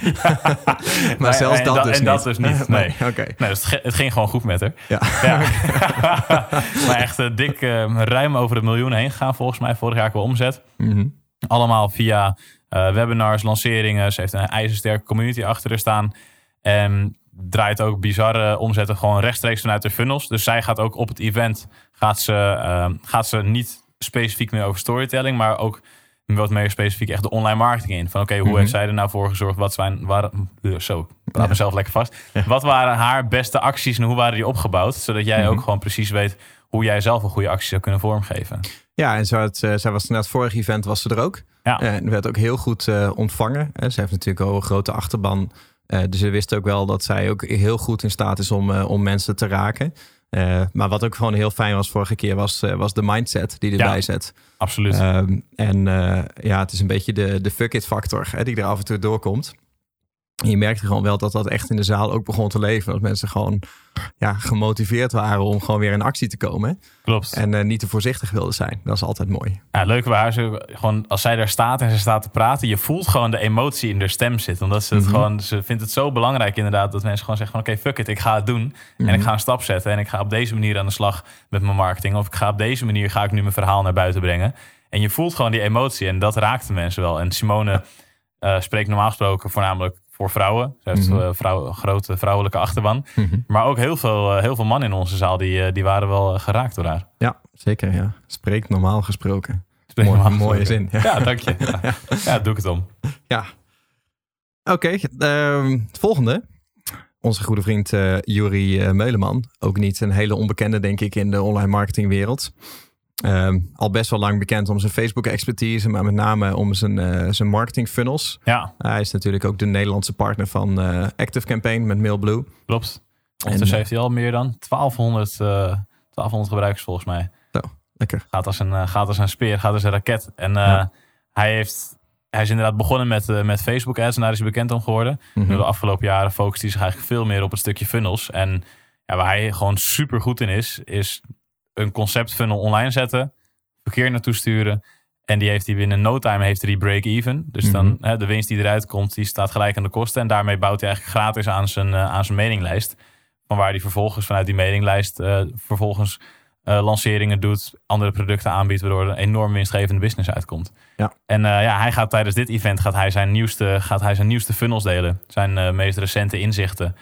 maar zelfs dat, dus en niet. dat dus niet. Nee, oké. Nee, dus het, ging gewoon goed met haar. Ja. ja. maar echt uh, dik, uh, ruim over het miljoen heen gegaan volgens mij. Vorig jaar qua omzet. Mhm. Allemaal via uh, webinars, lanceringen. Ze heeft een ijzersterke community achter haar staan. En draait ook bizarre omzetten gewoon rechtstreeks vanuit de funnels. Dus zij gaat ook op het event, gaat ze, uh, gaat ze niet specifiek meer over storytelling, maar ook wat meer specifiek echt de online marketing in. Van oké, hoe mhm. heeft zij er nou voor gezorgd? Wat zijn, waren, zo, ik praat mezelf lekker vast. Wat waren haar beste acties en hoe waren die opgebouwd? Zodat jij mhm. ook gewoon precies weet hoe jij zelf een goede actie zou kunnen vormgeven. Ja, en zo het, uh, zij was net het vorige event was ze er ook. Ja. En werd ook heel goed uh, ontvangen. Ze heeft natuurlijk al een grote achterban dus ze wist ook wel dat zij ook heel goed in staat is om, om mensen te raken. maar wat ook gewoon heel fijn was vorige keer, was, was de mindset die erbij zet. Absoluut. Ehm, en ja, het is een beetje de, de fuck it factor hè, die er af en toe doorkomt je merkte gewoon wel dat dat echt in de zaal ook begon te leven. Dat mensen gewoon ja, gemotiveerd waren om gewoon weer in actie te komen. Klopt. En uh, niet te voorzichtig wilden zijn. Dat is altijd mooi. Ja, leuk waar ze gewoon als zij daar staat en ze staat te praten, je voelt gewoon de emotie in haar stem zitten. Omdat ze het mhm. gewoon, ze vindt het zo belangrijk inderdaad dat mensen gewoon zeggen van oké, fuck it, ik ga het doen. En ik mhm. ga een stap zetten en ik ga op deze manier aan de slag met mijn marketing. Of ik ga op deze manier ga ik nu mijn verhaal naar buiten brengen. En je voelt gewoon die emotie en dat raakt de mensen wel. En Simone uh, spreekt normaal gesproken voornamelijk voor vrouwen. Ze heeft eh, vrouw, een grote vrouwelijke achterban. Mhm. Maar ook heel veel, uh, heel veel mannen in onze zaal die, die waren wel geraakt door haar. Ja, zeker. Ja. Spreekt normaal gesproken. Spreekt Mooi, normaal mooie zin. Ja. dank je. Ja. ja, doe ik het om. Ja. Oké, ehm, het volgende. Onze goede vriend uh, Juri Meuleman. Ook niet een hele onbekende, denk ik, in de online marketingwereld. Ehm, al best wel lang bekend om zijn Facebook-expertise, maar met name om zijn, uh, zijn marketing funnels. Ja. hij is natuurlijk ook de Nederlandse partner van uh, Active Campaign met Mailblue. Klopt. Ondertussen dus heeft hij al meer dan 1200, 1200 gebruikers volgens mij. Zo, lekker. Gaat als een, gaat als een speer, gaat als een raket. En hij, heeft, hij is inderdaad begonnen met, met Facebook ads en daar is hij bekend om geworden. Mm De afgelopen jaren focust hij zich eigenlijk veel meer op het stukje funnels. En ja, waar hij gewoon super goed in is, is een concept funnel online zetten, verkeer naartoe sturen. En die heeft hij binnen no time heeft hij die break-even. Dus dan mhm. hè, de winst die eruit komt, die staat gelijk aan de kosten. En daarmee bouwt hij eigenlijk gratis aan zijn, uh, aan zijn mailinglijst. Van waar hij vervolgens vanuit die mailinglijst uh, vervolgens uh, lanceringen doet, andere producten aanbiedt, waardoor er een enorm winstgevende business uitkomt. Ja. En ja, hij gaat tijdens dit event gaat hij zijn nieuwste, gaat hij zijn nieuwste funnels delen. Zijn meest recente inzichten.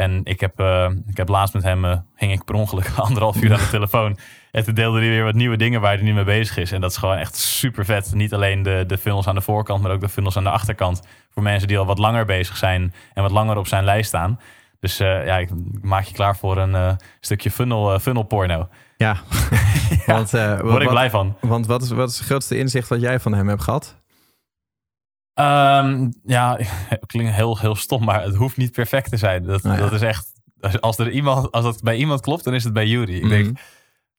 En ik heb, uh, ik heb laatst met hem, uh, hing ik per ongeluk anderhalf uur aan de telefoon. En toen deelde hij weer wat nieuwe dingen waar hij nu mee bezig is. En dat is gewoon echt super vet. Niet alleen de, de funnels aan de voorkant, maar ook de funnels aan de achterkant. Voor mensen die al wat langer bezig zijn en wat langer op zijn lijst staan. Dus uh, ja, ik maak je klaar voor een stukje funnel, funnel porno. Ja, ja want, word ik blij van. Want wat is, wat is het grootste inzicht wat jij van hem hebt gehad? Um, ja, het klinkt heel, heel stom, maar het hoeft niet perfect te zijn. Dat, nou dat is echt. Als, er iemand, als dat bij iemand klopt, dan is het bij Jury. Ik denk, mhm.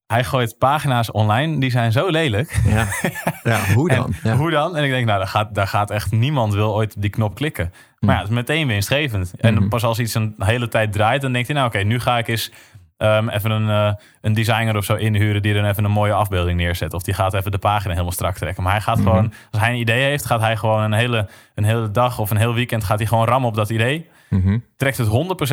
hij gooit pagina's online die zijn zo lelijk. Ja, ja hoe dan? Ja. Hoe dan? En ik denk, nou, daar gaat, daar gaat echt niemand wil ooit op die knop klikken. Maar ja, het is meteen winstgevend. En mhm. pas als iets een hele tijd draait, dan denkt hij, nou oké, nu ga ik eens um, even een, uh, een designer of zo inhuren die dan even een mooie afbeelding neerzet. Of die gaat even de pagina helemaal strak trekken. Maar hij gaat mhm. gewoon, als hij een idee heeft, gaat hij gewoon een hele, een hele dag of een heel weekend gaat hij gewoon rammen op dat idee. Mhm. Trekt het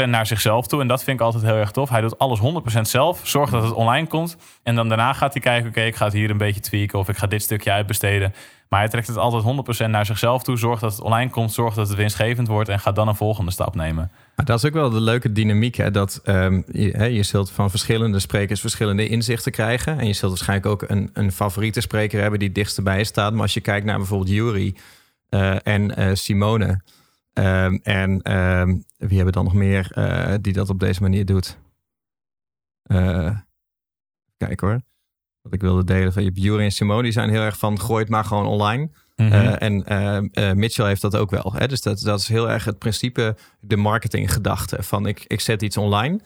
100% naar zichzelf toe. En dat vind ik altijd heel erg tof. Hij doet alles 100% zelf. Zorgt dat het online komt. En dan daarna gaat hij kijken: oké, ik ga het hier een beetje tweaken. Of ik ga dit stukje uitbesteden. Maar hij trekt het altijd 100% naar zichzelf toe. Zorgt dat het online komt. Zorgt dat het winstgevend wordt. En gaat dan een volgende stap nemen. Maar dat is ook wel de leuke dynamiek. Hè? Dat um, je, hè, je zult van verschillende sprekers verschillende inzichten krijgen. En je zult waarschijnlijk ook een, een favoriete spreker hebben die dichtst bij staat. Maar als je kijkt naar bijvoorbeeld Jury uh, en uh, Simone. Um, en um, wie hebben dan nog meer uh, die dat op deze manier doet? kijk hoor. Wat ik wilde delen van je Jury en Simone die zijn heel erg van gooi het maar gewoon online. Mm en uh, Mitchell heeft dat ook wel. Hè? Dus dat, dat is heel erg het principe, de marketinggedachte. Van ik, ik zet iets online.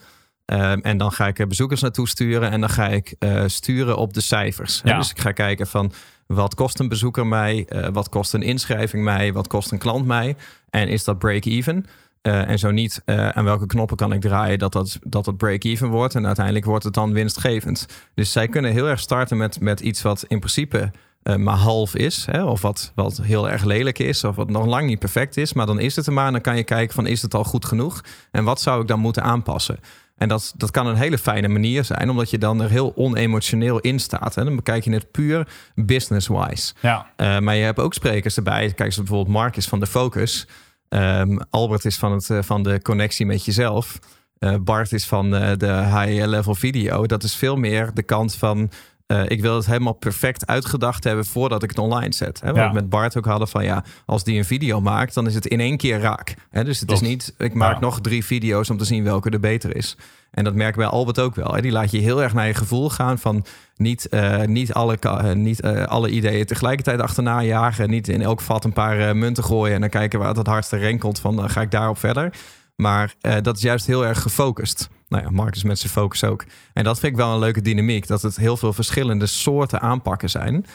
En dan ga ik er bezoekers naartoe sturen. En dan ga ik sturen op de cijfers. Ja. Dus ik ga kijken van wat kost een bezoeker mij? wat kost een inschrijving mij? Wat kost een klant mij? En is dat break-even? En zo niet, aan welke knoppen kan ik draaien dat dat, dat, dat break-even wordt. En uiteindelijk wordt het dan winstgevend. Dus zij kunnen heel erg starten met, met iets wat in principe uh, maar half is. Hè, of wat, wat heel erg lelijk is. Of wat nog lang niet perfect is. Maar dan is het er maar. En dan kan je kijken van is het al goed genoeg? En wat zou ik dan moeten aanpassen? En dat, dat kan een hele fijne manier zijn. Omdat je dan er heel onemotioneel in staat. Hè. Dan bekijk je het puur business-wise. Ja. Uh, maar je hebt ook sprekers erbij. Kijk eens bijvoorbeeld Mark is van de focus. Um, Albert is van, het, uh, van de connectie met jezelf. Uh, Bart is van de high-level video. Dat is veel meer de kant van eh, ik wil het helemaal perfect uitgedacht hebben voordat ik het online zet. Hè? Wat Ja. we met Bart ook hadden van ja, als die een video maakt, dan is het in één keer raak. Hè? Dus het is niet, ik maak Ja. nog drie video's om te zien welke er beter is. En dat merk ik bij Albert ook wel. Hè? Die laat je heel erg naar je gevoel gaan van niet, eh, niet, alle, eh, niet alle ideeën tegelijkertijd achterna jagen. Niet in elk vat een paar munten gooien en dan kijken waar het het hardste renkelt van dan ga ik daarop verder. Maar dat is juist heel erg gefocust. Nou ja, Mark is met zijn focus ook. En dat vind ik wel een leuke dynamiek. Dat het heel veel verschillende soorten aanpakken zijn.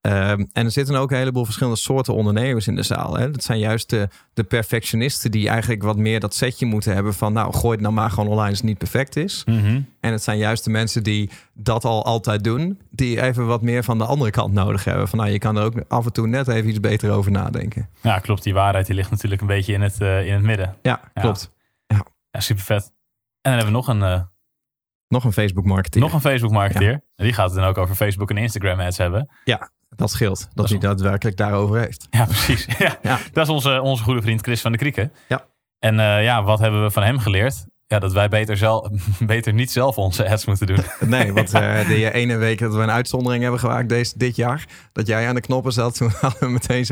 Ehm, en er zitten ook een heleboel verschillende soorten ondernemers in de zaal. Hè? Dat zijn juist de, de perfectionisten die eigenlijk wat meer dat setje moeten hebben van... nou, gooi het nou maar gewoon online als het niet perfect is. Mhm. En het zijn juist de mensen die dat al altijd doen... die even wat meer van de andere kant nodig hebben. Van nou, je kan er ook af en toe net even iets beter over nadenken. Ja, klopt. Die waarheid die ligt natuurlijk een beetje in het, eh, in het midden. Ja, Ja. klopt. Ja, super vet. En dan hebben we nog een, eh, Nog een Facebook marketeer. nog een Facebook marketeer. En Die gaat het dan ook over Facebook en Instagram ads hebben. Dat scheelt. Dat, hij daadwerkelijk daarover heeft. Ja, precies. ja. Ja. Dat is onze, onze goede vriend Chris van de Krieken. Ja. En eh, ja, wat hebben we van hem geleerd? Ja, dat wij beter, zelf, beter niet zelf onze ads moeten doen. Nee, want eh de ene week dat we een uitzondering hebben gemaakt deze, dit jaar... dat jij aan de knoppen zat, toen hadden we meteen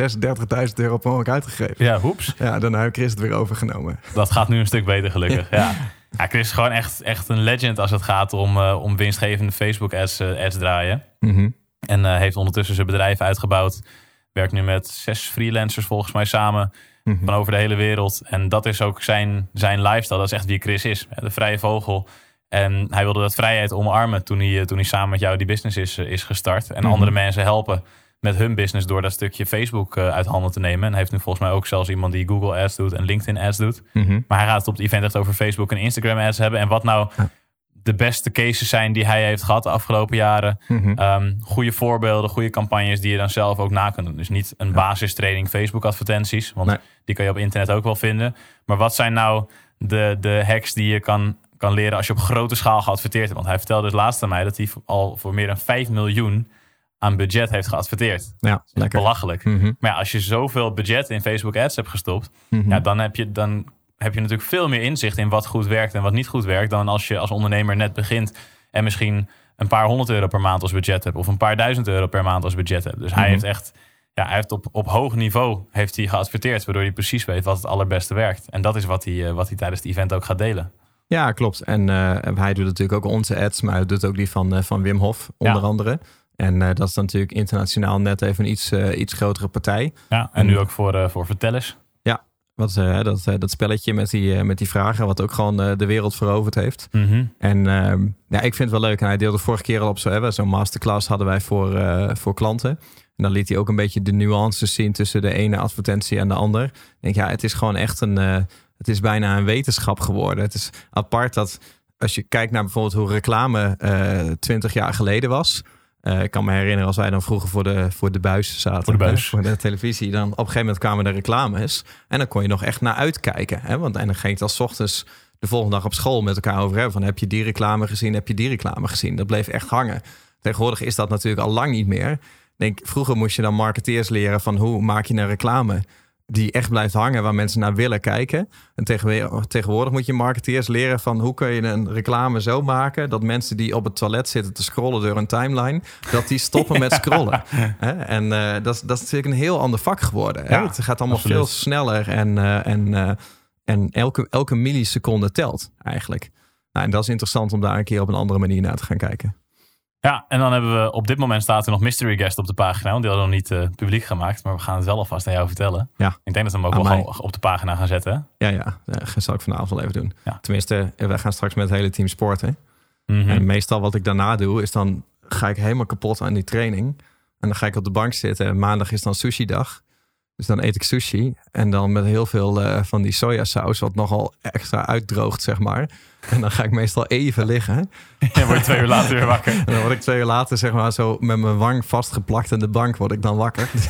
36.000 euro per ongeluk uitgegeven. Ja, hoeps. Ja, daarna heeft Chris het weer overgenomen. Dat gaat nu een stuk beter gelukkig. Ja. Ja, Chris is gewoon echt, echt een legend als het gaat om, eh, om winstgevende Facebook ads, eh, ads draaien. Mhm. En eh, heeft ondertussen zijn bedrijf uitgebouwd. Werkt nu met zes freelancers volgens mij samen. Mhm. Van over de hele wereld. En dat is ook zijn, zijn lifestyle. Dat is echt wie Chris is. De vrije vogel. En hij wilde dat vrijheid omarmen toen hij, toen hij samen met jou die business is, is gestart. En Mhm. andere mensen helpen met hun business door dat stukje Facebook eh, uit handen te nemen. En heeft nu volgens mij ook zelfs iemand die Google ads doet en LinkedIn ads doet. Mhm. Maar hij gaat het op het event echt over Facebook en Instagram ads hebben. En wat nou de beste cases zijn die hij heeft gehad de afgelopen jaren. Mhm. Ehm, goede voorbeelden, goede campagnes die je dan zelf ook na kunt doen. Dus niet een basistraining Facebook advertenties. Want Nee. die kan je op internet ook wel vinden. Maar wat zijn nou de, de hacks die je kan, kan leren als je op grote schaal geadverteerd hebt? Want hij vertelde dus laatst aan mij dat hij al voor meer dan 5 miljoen aan budget heeft geadverteerd. Ja, lekker. Belachelijk. Mhm. Maar ja, als je zoveel budget in Facebook ads hebt gestopt, Mhm. ja, dan, heb je, dan heb je natuurlijk veel meer inzicht in wat goed werkt en wat niet goed werkt. Dan als je als ondernemer net begint en misschien een paar honderd euro per maand als budget hebt. Of een paar duizend euro per maand als budget hebt. Dus hij Mhm. heeft echt, ja, hij heeft op, op hoog niveau heeft hij geadverteerd. Waardoor hij precies weet wat het allerbeste werkt. En dat is wat hij, eh, wat hij tijdens het event ook gaat delen. Ja, klopt. En eh, hij doet natuurlijk ook onze ads, maar hij doet ook die van, eh, van Wim Hof, onder Ja. andere. En eh, dat is natuurlijk internationaal net even een iets, eh, iets grotere partij. Ja, en nu ook voor, eh voor vertellers. Wat, eh, dat, dat spelletje met die, met die vragen, wat ook gewoon de wereld veroverd heeft. Mhm. En ehm, ja, ik vind het wel leuk. En hij deelde vorige keer al op zo, zo'n masterclass hadden wij voor, voor klanten. En dan liet hij ook een beetje de nuances zien tussen de ene advertentie en de ander. Ik denk, ja, het is gewoon echt een, het is bijna een wetenschap geworden. Het is apart dat als je kijkt naar bijvoorbeeld hoe reclame twintig jaar geleden was. Eh, ik kan me herinneren als wij dan vroeger voor de, voor de buis zaten. Voor de buis. hè, voor de televisie. Dan op een gegeven moment kwamen de reclames. En dan kon je nog echt naar uitkijken. Hè? Want, en dan ging het als 's ochtends de volgende dag op school met elkaar over hebben. Van heb je die reclame gezien? Heb je die reclame gezien? Dat bleef echt hangen. Tegenwoordig is dat natuurlijk al lang niet meer. Denk, vroeger moest je dan marketeers leren van hoe maak je een reclame die echt blijft hangen, waar mensen naar willen kijken. En tegenwoordig, tegenwoordig moet je marketeers leren van hoe kun je een reclame zo maken dat mensen die op het toilet zitten te scrollen door een timeline, dat die stoppen met scrollen. En eh, dat, is, dat is natuurlijk een heel ander vak geworden. Hè? Ja, het gaat allemaal absoluut. veel sneller en, eh, en, eh, en elke, elke milliseconde telt eigenlijk. Nou, en dat is interessant om daar een keer op een andere manier naar te gaan kijken. Ja, en dan hebben we op dit moment staat er nog mystery guest op de pagina. Want die hadden we nog niet eh, publiek gemaakt. Maar we gaan het wel alvast aan jou vertellen. Ja. Ik denk dat we hem ook wel op de pagina gaan zetten. Ja, ja, dat zal ik vanavond wel even doen. Ja. Tenminste, wij gaan straks met het hele team sporten. Mhm. En meestal wat ik daarna doe, is dan ga ik helemaal kapot aan die training. En dan ga ik op de bank zitten. En maandag is dan sushi dag. Dus dan eet ik sushi. En dan met heel veel eh, van die sojasaus, wat nogal extra uitdroogt, zeg maar. En dan ga ik meestal even liggen. Je wordt twee uur later weer wakker. En dan word ik twee uur later, zeg maar, zo met mijn wang vastgeplakt aan de bank, word ik dan wakker. dus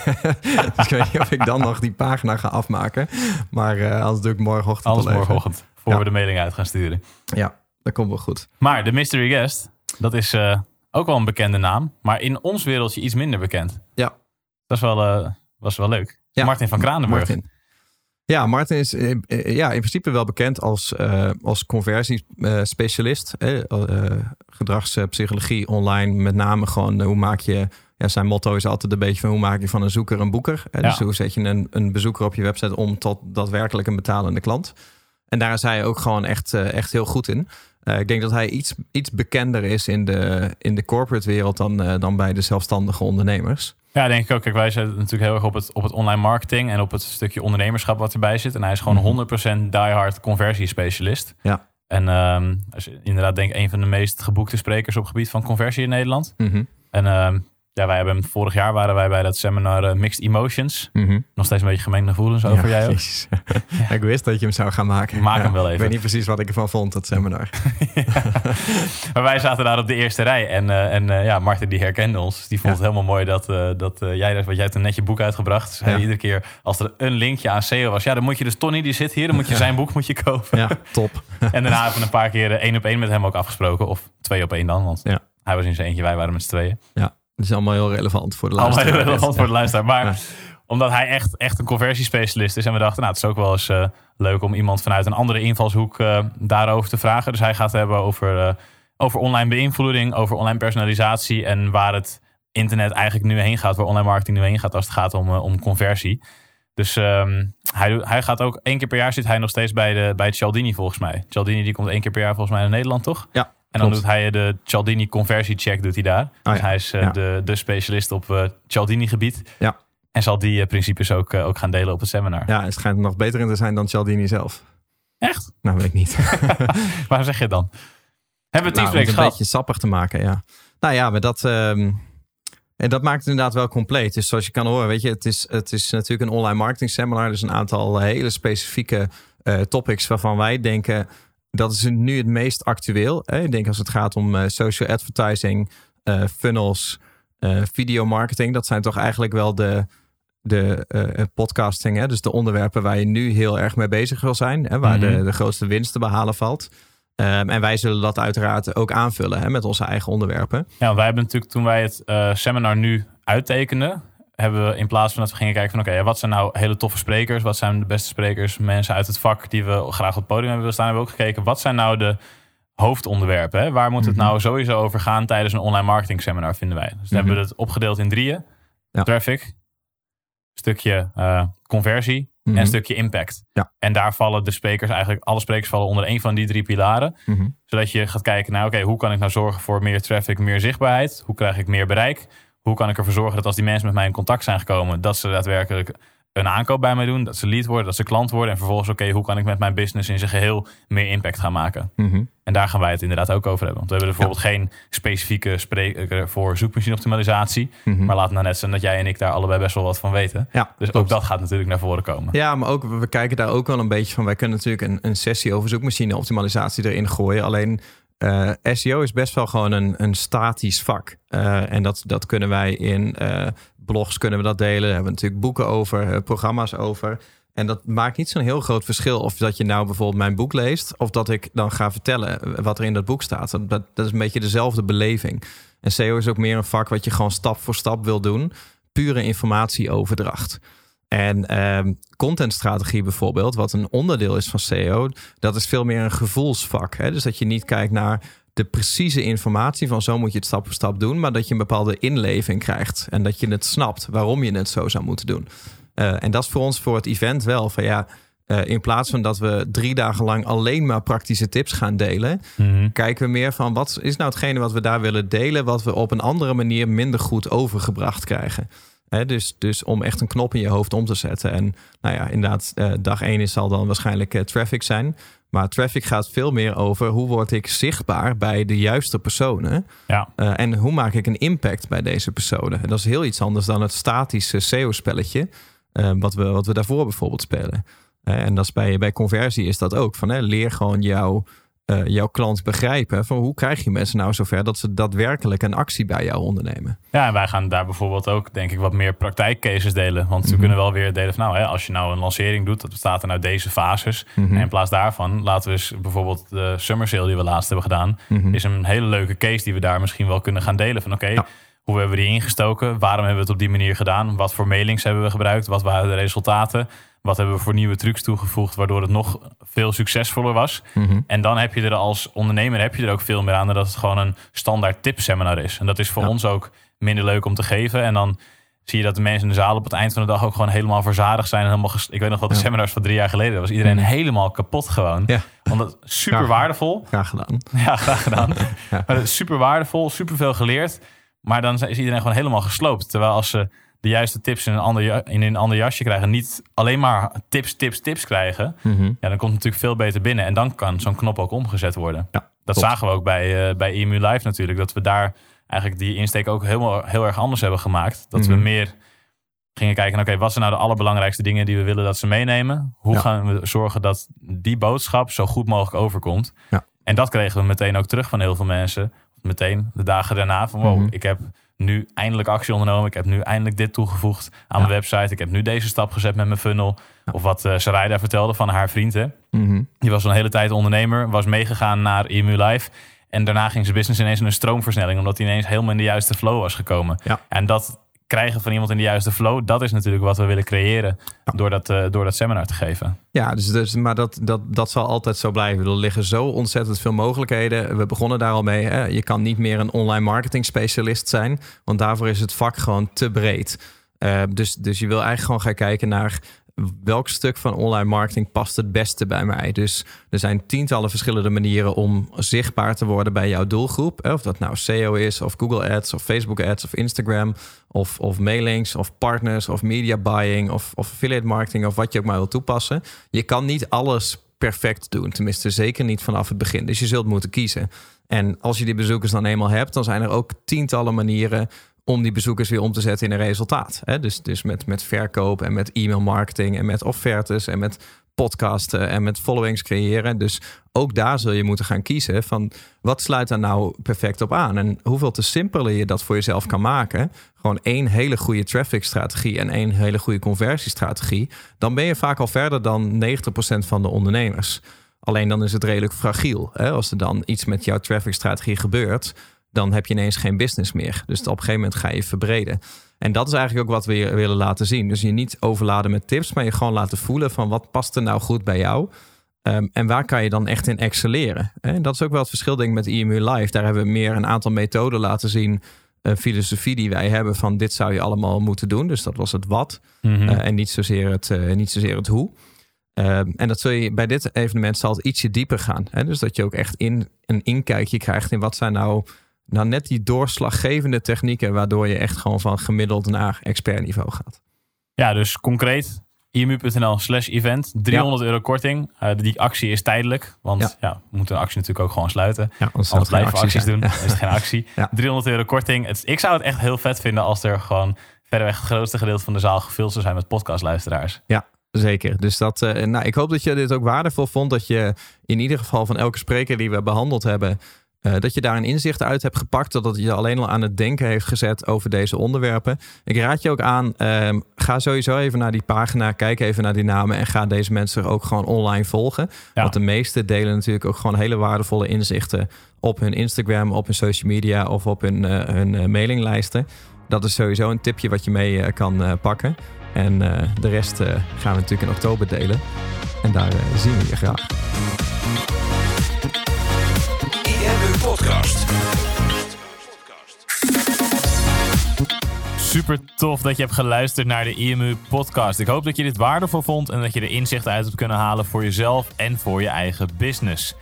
ik weet niet of ik dan nog die pagina ga afmaken. Maar eh anders doe ik morgenochtend Anders al even. morgenochtend. Voor Ja. we de mailing uit gaan sturen. Ja, dat komt wel goed. Maar de mystery guest, dat is eh, ook wel een bekende naam. Maar in ons wereldje iets minder bekend. Ja. Dat is wel, eh, was wel leuk. Ja. Martin van Kranenburg. Martin. Ja, Martin is eh, eh, ja, in principe wel bekend als, uh, als conversiespecialist. Uh, gedragspsychologie online. Met name gewoon hoe maak je... Ja, zijn motto is altijd een beetje van hoe maak je van een zoeker een boeker. Dus hoe zet je een, een bezoeker op je website om tot daadwerkelijk een betalende klant. En daar is hij ook gewoon echt, echt heel goed in. ik denk dat hij iets, iets bekender is in de, in de corporate wereld dan, dan bij de zelfstandige ondernemers. Ja, denk ik ook. Kijk, wij zitten natuurlijk heel erg op het, op het online marketing en op het stukje ondernemerschap wat erbij zit. En hij is gewoon 100% mhm. diehard conversiespecialist. Ja. En um, als je inderdaad denk een van de meest geboekte sprekers op het gebied van conversie in Nederland. Mm En um, ja, wij hebben vorig jaar waren wij bij dat seminar uh, Mixed Emotions. Mhm. Nog steeds een beetje gemengde gevoelens over jij ook. ja. Ik wist dat je hem zou gaan maken. Maak hem wel even. Ik weet niet precies wat ik ervan vond, dat seminar. maar wij zaten daar op de eerste rij. En, uh, en uh, ja, Martin die herkende ons. Die vond het helemaal mooi dat, dat jij, wat jij hebt een netje boek uitgebracht. Dus iedere keer als er een linkje aan SEO was. Ja, dan moet je dus Tony die zit hier. Dan moet je zijn boek moet je kopen. Ja, top. en daarna hebben we een paar keer één op één met hem ook afgesproken. Of twee op één dan. Want hij was in zijn eentje, wij waren met z'n tweeën. Ja. Dat is allemaal heel relevant voor de luisteraar. Allemaal heel relevant voor de luisteraar. Maar omdat hij echt, echt een conversiespecialist is. En we dachten, nou, het is ook wel eens uh, leuk om iemand vanuit een andere invalshoek uh, daarover te vragen. Dus hij gaat het hebben over, uh, over online beïnvloeding, over online personalisatie. En waar het internet eigenlijk nu heen gaat, waar online marketing nu heen gaat als het gaat om, om conversie. Dus um, hij, hij gaat ook één keer per jaar zit hij nog steeds bij, de, bij Cialdini volgens mij. Cialdini die komt één keer per jaar volgens mij naar Nederland, toch? Ja. En dan doet hij de Cialdini conversiecheck doet hij daar. Oh, dus hij is uh, de, de specialist op uh, Cialdini gebied. Ja. En zal die uh, principes ook, ook gaan delen op het seminar. Ja, het schijnt nog beter in te zijn dan Cialdini zelf. Echt? Nou, weet ik niet. Waarom zeg je het dan? Hebben we nou, gehad? een beetje sappig te maken, ja. Nou ja, maar dat, um, dat maakt het inderdaad wel compleet. Dus zoals je kan horen, weet je, het is, het is natuurlijk een online marketing seminar. Dus een aantal hele specifieke topics waarvan wij denken dat is nu het meest actueel. Hè? Ik denk als het gaat om uh, social advertising, uh, funnels, uh, video marketing. Dat zijn toch eigenlijk wel de, de podcasting. Hè? Dus de onderwerpen waar je nu heel erg mee bezig wil zijn. Hè? Waar de, mhm. de grootste winst te behalen valt. Um, en wij zullen dat uiteraard ook aanvullen hè, met onze eigen onderwerpen. Ja, wij hebben natuurlijk toen wij het seminar nu uittekenden, hebben we in plaats van dat we gingen kijken van oké, okay, wat zijn nou hele toffe sprekers? Wat zijn de beste sprekers, mensen uit het vak die we graag op het podium hebben willen staan? Hebben we ook gekeken, wat zijn nou de hoofdonderwerpen? Hè? Waar moet het mhm. nou sowieso over gaan tijdens een online marketing seminar, vinden wij. Dus dan hebben we mhm. het opgedeeld in drieën. Ja. Traffic, stukje uh, conversie en een mhm. stukje impact. Ja. En daar vallen de sprekers eigenlijk, alle sprekers vallen onder een van die drie pilaren. Zodat je gaat kijken naar, oké, hoe kan ik nou zorgen voor meer traffic, meer zichtbaarheid? Hoe krijg ik meer bereik? Hoe kan ik ervoor zorgen dat als die mensen met mij in contact zijn gekomen, dat ze daadwerkelijk een aankoop bij mij doen, dat ze lead worden, dat ze klant worden. En vervolgens, oké, hoe kan ik met mijn business in zijn geheel meer impact gaan maken? Mhm. En daar gaan wij het inderdaad ook over hebben. Want we hebben bijvoorbeeld geen specifieke spreker voor zoekmachine optimalisatie. Mm Maar laat nou net zijn dat jij en ik daar allebei best wel wat van weten. Ja, dus ook dat gaat natuurlijk naar voren komen. Ja, maar ook we kijken daar ook wel een beetje van. Wij kunnen natuurlijk een, een sessie over zoekmachine optimalisatie erin gooien. Alleen eh, SEO is best wel gewoon een, een statisch vak. Uh, en dat, dat kunnen wij in uh, blogs kunnen we dat delen. Daar hebben we natuurlijk boeken over, programma's over. En dat maakt niet zo'n heel groot verschil of dat je nou bijvoorbeeld mijn boek leest... of dat ik dan ga vertellen wat er in dat boek staat. Dat, dat is een beetje dezelfde beleving. En SEO is ook meer een vak wat je gewoon stap voor stap wil doen. Pure informatieoverdracht. En um, contentstrategie bijvoorbeeld, wat een onderdeel is van SEO, dat is veel meer een gevoelsvak. Hè? Dus dat je niet kijkt naar de precieze informatie van zo moet je het stap voor stap doen, maar dat je een bepaalde inleving krijgt en dat je het snapt waarom je het zo zou moeten doen. Uh, en dat is voor ons voor het event wel van ja, uh, in plaats van dat we drie dagen lang alleen maar praktische tips gaan delen, mm-hmm. kijken we meer van wat is nou hetgene wat we daar willen delen, wat we op een andere manier minder goed overgebracht krijgen dus, dus om echt een knop in je hoofd om te zetten. En nou ja, inderdaad, uh, dag één zal dan waarschijnlijk uh, traffic zijn. Maar traffic gaat veel meer over hoe word ik zichtbaar bij de juiste personen. Ja. Uh, en hoe maak ik een impact bij deze personen. En dat is heel iets anders dan het statische SEO-spelletje. wat, we, wat we daarvoor bijvoorbeeld spelen. en dat is bij, bij conversie is dat ook. Van, hè, leer gewoon jouw uh, jouw klant begrijpen. Van hoe krijg je mensen nou zover dat ze daadwerkelijk een actie bij jou ondernemen? Ja, en wij gaan daar bijvoorbeeld ook, denk ik, wat meer praktijkcases delen. Want we mhm. kunnen wel weer delen van, nou, hè, als je nou een lancering doet, dat bestaat dan uit deze fases. Mhm. En in plaats daarvan laten we eens bijvoorbeeld de summer sale die we laatst hebben gedaan, mhm. is een hele leuke case die we daar misschien wel kunnen gaan delen. Van oké, hoe hebben we die ingestoken? Waarom hebben we het op die manier gedaan? Wat voor mailings hebben we gebruikt? Wat waren de resultaten? Wat hebben we voor nieuwe trucs toegevoegd, waardoor het nog veel succesvoller was. Mhm. En dan heb je er als ondernemer heb je er ook veel meer aan dan dat het gewoon een standaard tipseminar is. En dat is voor Ja. ons ook minder leuk om te geven. En dan zie je dat de mensen in de zaal op het eind van de dag ook gewoon helemaal verzadigd zijn. En helemaal Ik weet nog wat de Ja. seminars van drie jaar geleden was. Iedereen Mhm. helemaal kapot gewoon. Ja. Want dat is super waardevol. Graag gedaan. Ja, graag gedaan. Ja. Maar het is super waardevol, super veel geleerd. Maar dan is iedereen gewoon helemaal gesloopt. Terwijl als ze de juiste tips in een ander, in een ander jasje krijgen, niet alleen maar tips, tips, tips krijgen, Mhm. ja, dan komt het natuurlijk veel beter binnen. En dan kan zo'n knop ook omgezet worden. Ja, Dat zagen we ook bij, eh, bij EMU Live natuurlijk. Dat we daar eigenlijk die insteek ook helemaal, heel erg anders hebben gemaakt. Dat we Mhm. meer gingen kijken, oké, wat zijn nou de allerbelangrijkste dingen die we willen dat ze meenemen? Hoe Ja. gaan we zorgen dat die boodschap zo goed mogelijk overkomt? Ja. En dat kregen we meteen ook terug van heel veel mensen. Meteen de dagen daarna van, wow, Mhm. ik heb nu eindelijk actie ondernomen. Ik heb nu eindelijk dit toegevoegd aan Ja. mijn website. Ik heb nu deze stap gezet met mijn funnel. Of wat uh, Sarayda vertelde van haar vriend, hè. Mhm. Die was een hele tijd ondernemer, was meegegaan naar EMU Live. En daarna ging zijn business ineens in een stroomversnelling, omdat hij ineens helemaal in de juiste flow was gekomen. Ja. En dat krijgen van iemand in de juiste flow, dat is natuurlijk wat we willen creëren door, dat, eh, door dat seminar te geven. Ja, dus, dus, maar dat, dat, dat zal altijd zo blijven. Er liggen zo ontzettend veel mogelijkheden. We begonnen daar al mee. Hè? Je kan niet meer een online marketing specialist zijn, want daarvoor is het vak gewoon te breed. Uh, dus, dus je wil eigenlijk gewoon gaan kijken naar welk stuk van online marketing past het beste bij mij. Dus er zijn tientallen verschillende manieren om zichtbaar te worden bij jouw doelgroep. Of dat nou SEO is, of Google Ads, of Facebook Ads, of Instagram, of, of mailings, of partners, of media buying, of, of affiliate marketing, of wat je ook maar wil toepassen. Je kan niet alles perfect doen. Tenminste, zeker niet vanaf het begin. Dus je zult moeten kiezen. En als je die bezoekers dan eenmaal hebt, dan zijn er ook tientallen manieren om die bezoekers weer om te zetten in een resultaat. Hè? Dus, dus met, met verkoop en met e-mail marketing en met offertes en met podcasten en met followings creëren. Dus ook daar zul je moeten gaan kiezen van wat sluit daar nou perfect op aan en hoeveel te simpeler je dat voor jezelf kan maken. Gewoon één hele goede traffic strategie en één hele goede conversiestrategie. Dan ben je vaak al verder dan 90% van de ondernemers. Alleen dan is het redelijk fragiel. Hè? Als er dan iets met jouw traffic strategie gebeurt, dan heb je ineens geen business meer. Dus op een gegeven moment ga je verbreden. En dat is eigenlijk ook wat we willen laten zien. Dus je niet overladen met tips, maar je gewoon laten voelen van wat past er nou goed bij jou. Um, en waar kan je dan echt in excelleren? En dat is ook wel het verschil denk ik met EMU Live. Daar hebben we meer een aantal methoden laten zien. Een filosofie die wij hebben van dit zou je allemaal moeten doen. Dus dat was het wat. Mhm. Uh, en niet zozeer het, uh, niet zozeer het hoe. Um, en dat zul je bij dit evenement zal het ietsje dieper gaan. Hè? Dus dat je ook echt in een inkijkje krijgt in wat zijn nou nou net die doorslaggevende technieken waardoor je echt gewoon van gemiddeld naar expertniveau gaat. Ja, dus concreet imu.nl slash event, 300 ja. euro korting. Uh, die actie is tijdelijk, want ja. ja. we moeten een actie natuurlijk ook gewoon sluiten. Ja, anders blijven we acties doen, ja. is het geen actie. 300 euro korting. Het, ik zou het echt heel vet vinden als er gewoon verreweg het grootste gedeelte van de zaal gevuld zou zijn met podcastluisteraars. Ja, Zeker. Dus dat, uh, nou, ik hoop dat je dit ook waardevol vond. Dat je in ieder geval van elke spreker die we behandeld hebben, uh, dat je daar een inzicht uit hebt gepakt. Dat het je alleen al aan het denken heeft gezet over deze onderwerpen. Ik raad je ook aan, uh, ga sowieso even naar die pagina. Kijk even naar die namen en ga deze mensen ook gewoon online volgen. Ja. Want de meeste delen natuurlijk ook gewoon hele waardevolle inzichten op hun Instagram, op hun social media of op hun, uh, hun mailinglijsten. Dat is sowieso een tipje wat je mee eh, kan pakken. En de rest gaan we natuurlijk in oktober delen. En daar zien we je graag. Podcast. Super tof dat je hebt geluisterd naar de IMU Podcast. Ik hoop dat je dit waardevol vond en dat je er inzichten uit hebt kunnen halen voor jezelf en voor je eigen business.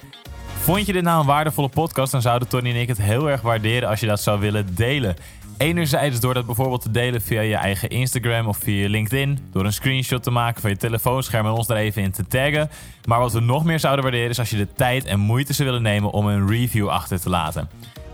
Vond je dit nou een waardevolle podcast, dan zouden Tony en ik het heel erg waarderen als je dat zou willen delen. Enerzijds door dat bijvoorbeeld te delen via je eigen Instagram of via je LinkedIn. Door een screenshot te maken van je telefoonscherm en ons daar even in te taggen. Maar wat we nog meer zouden waarderen is als je de tijd en moeite zou willen nemen om een review achter te laten.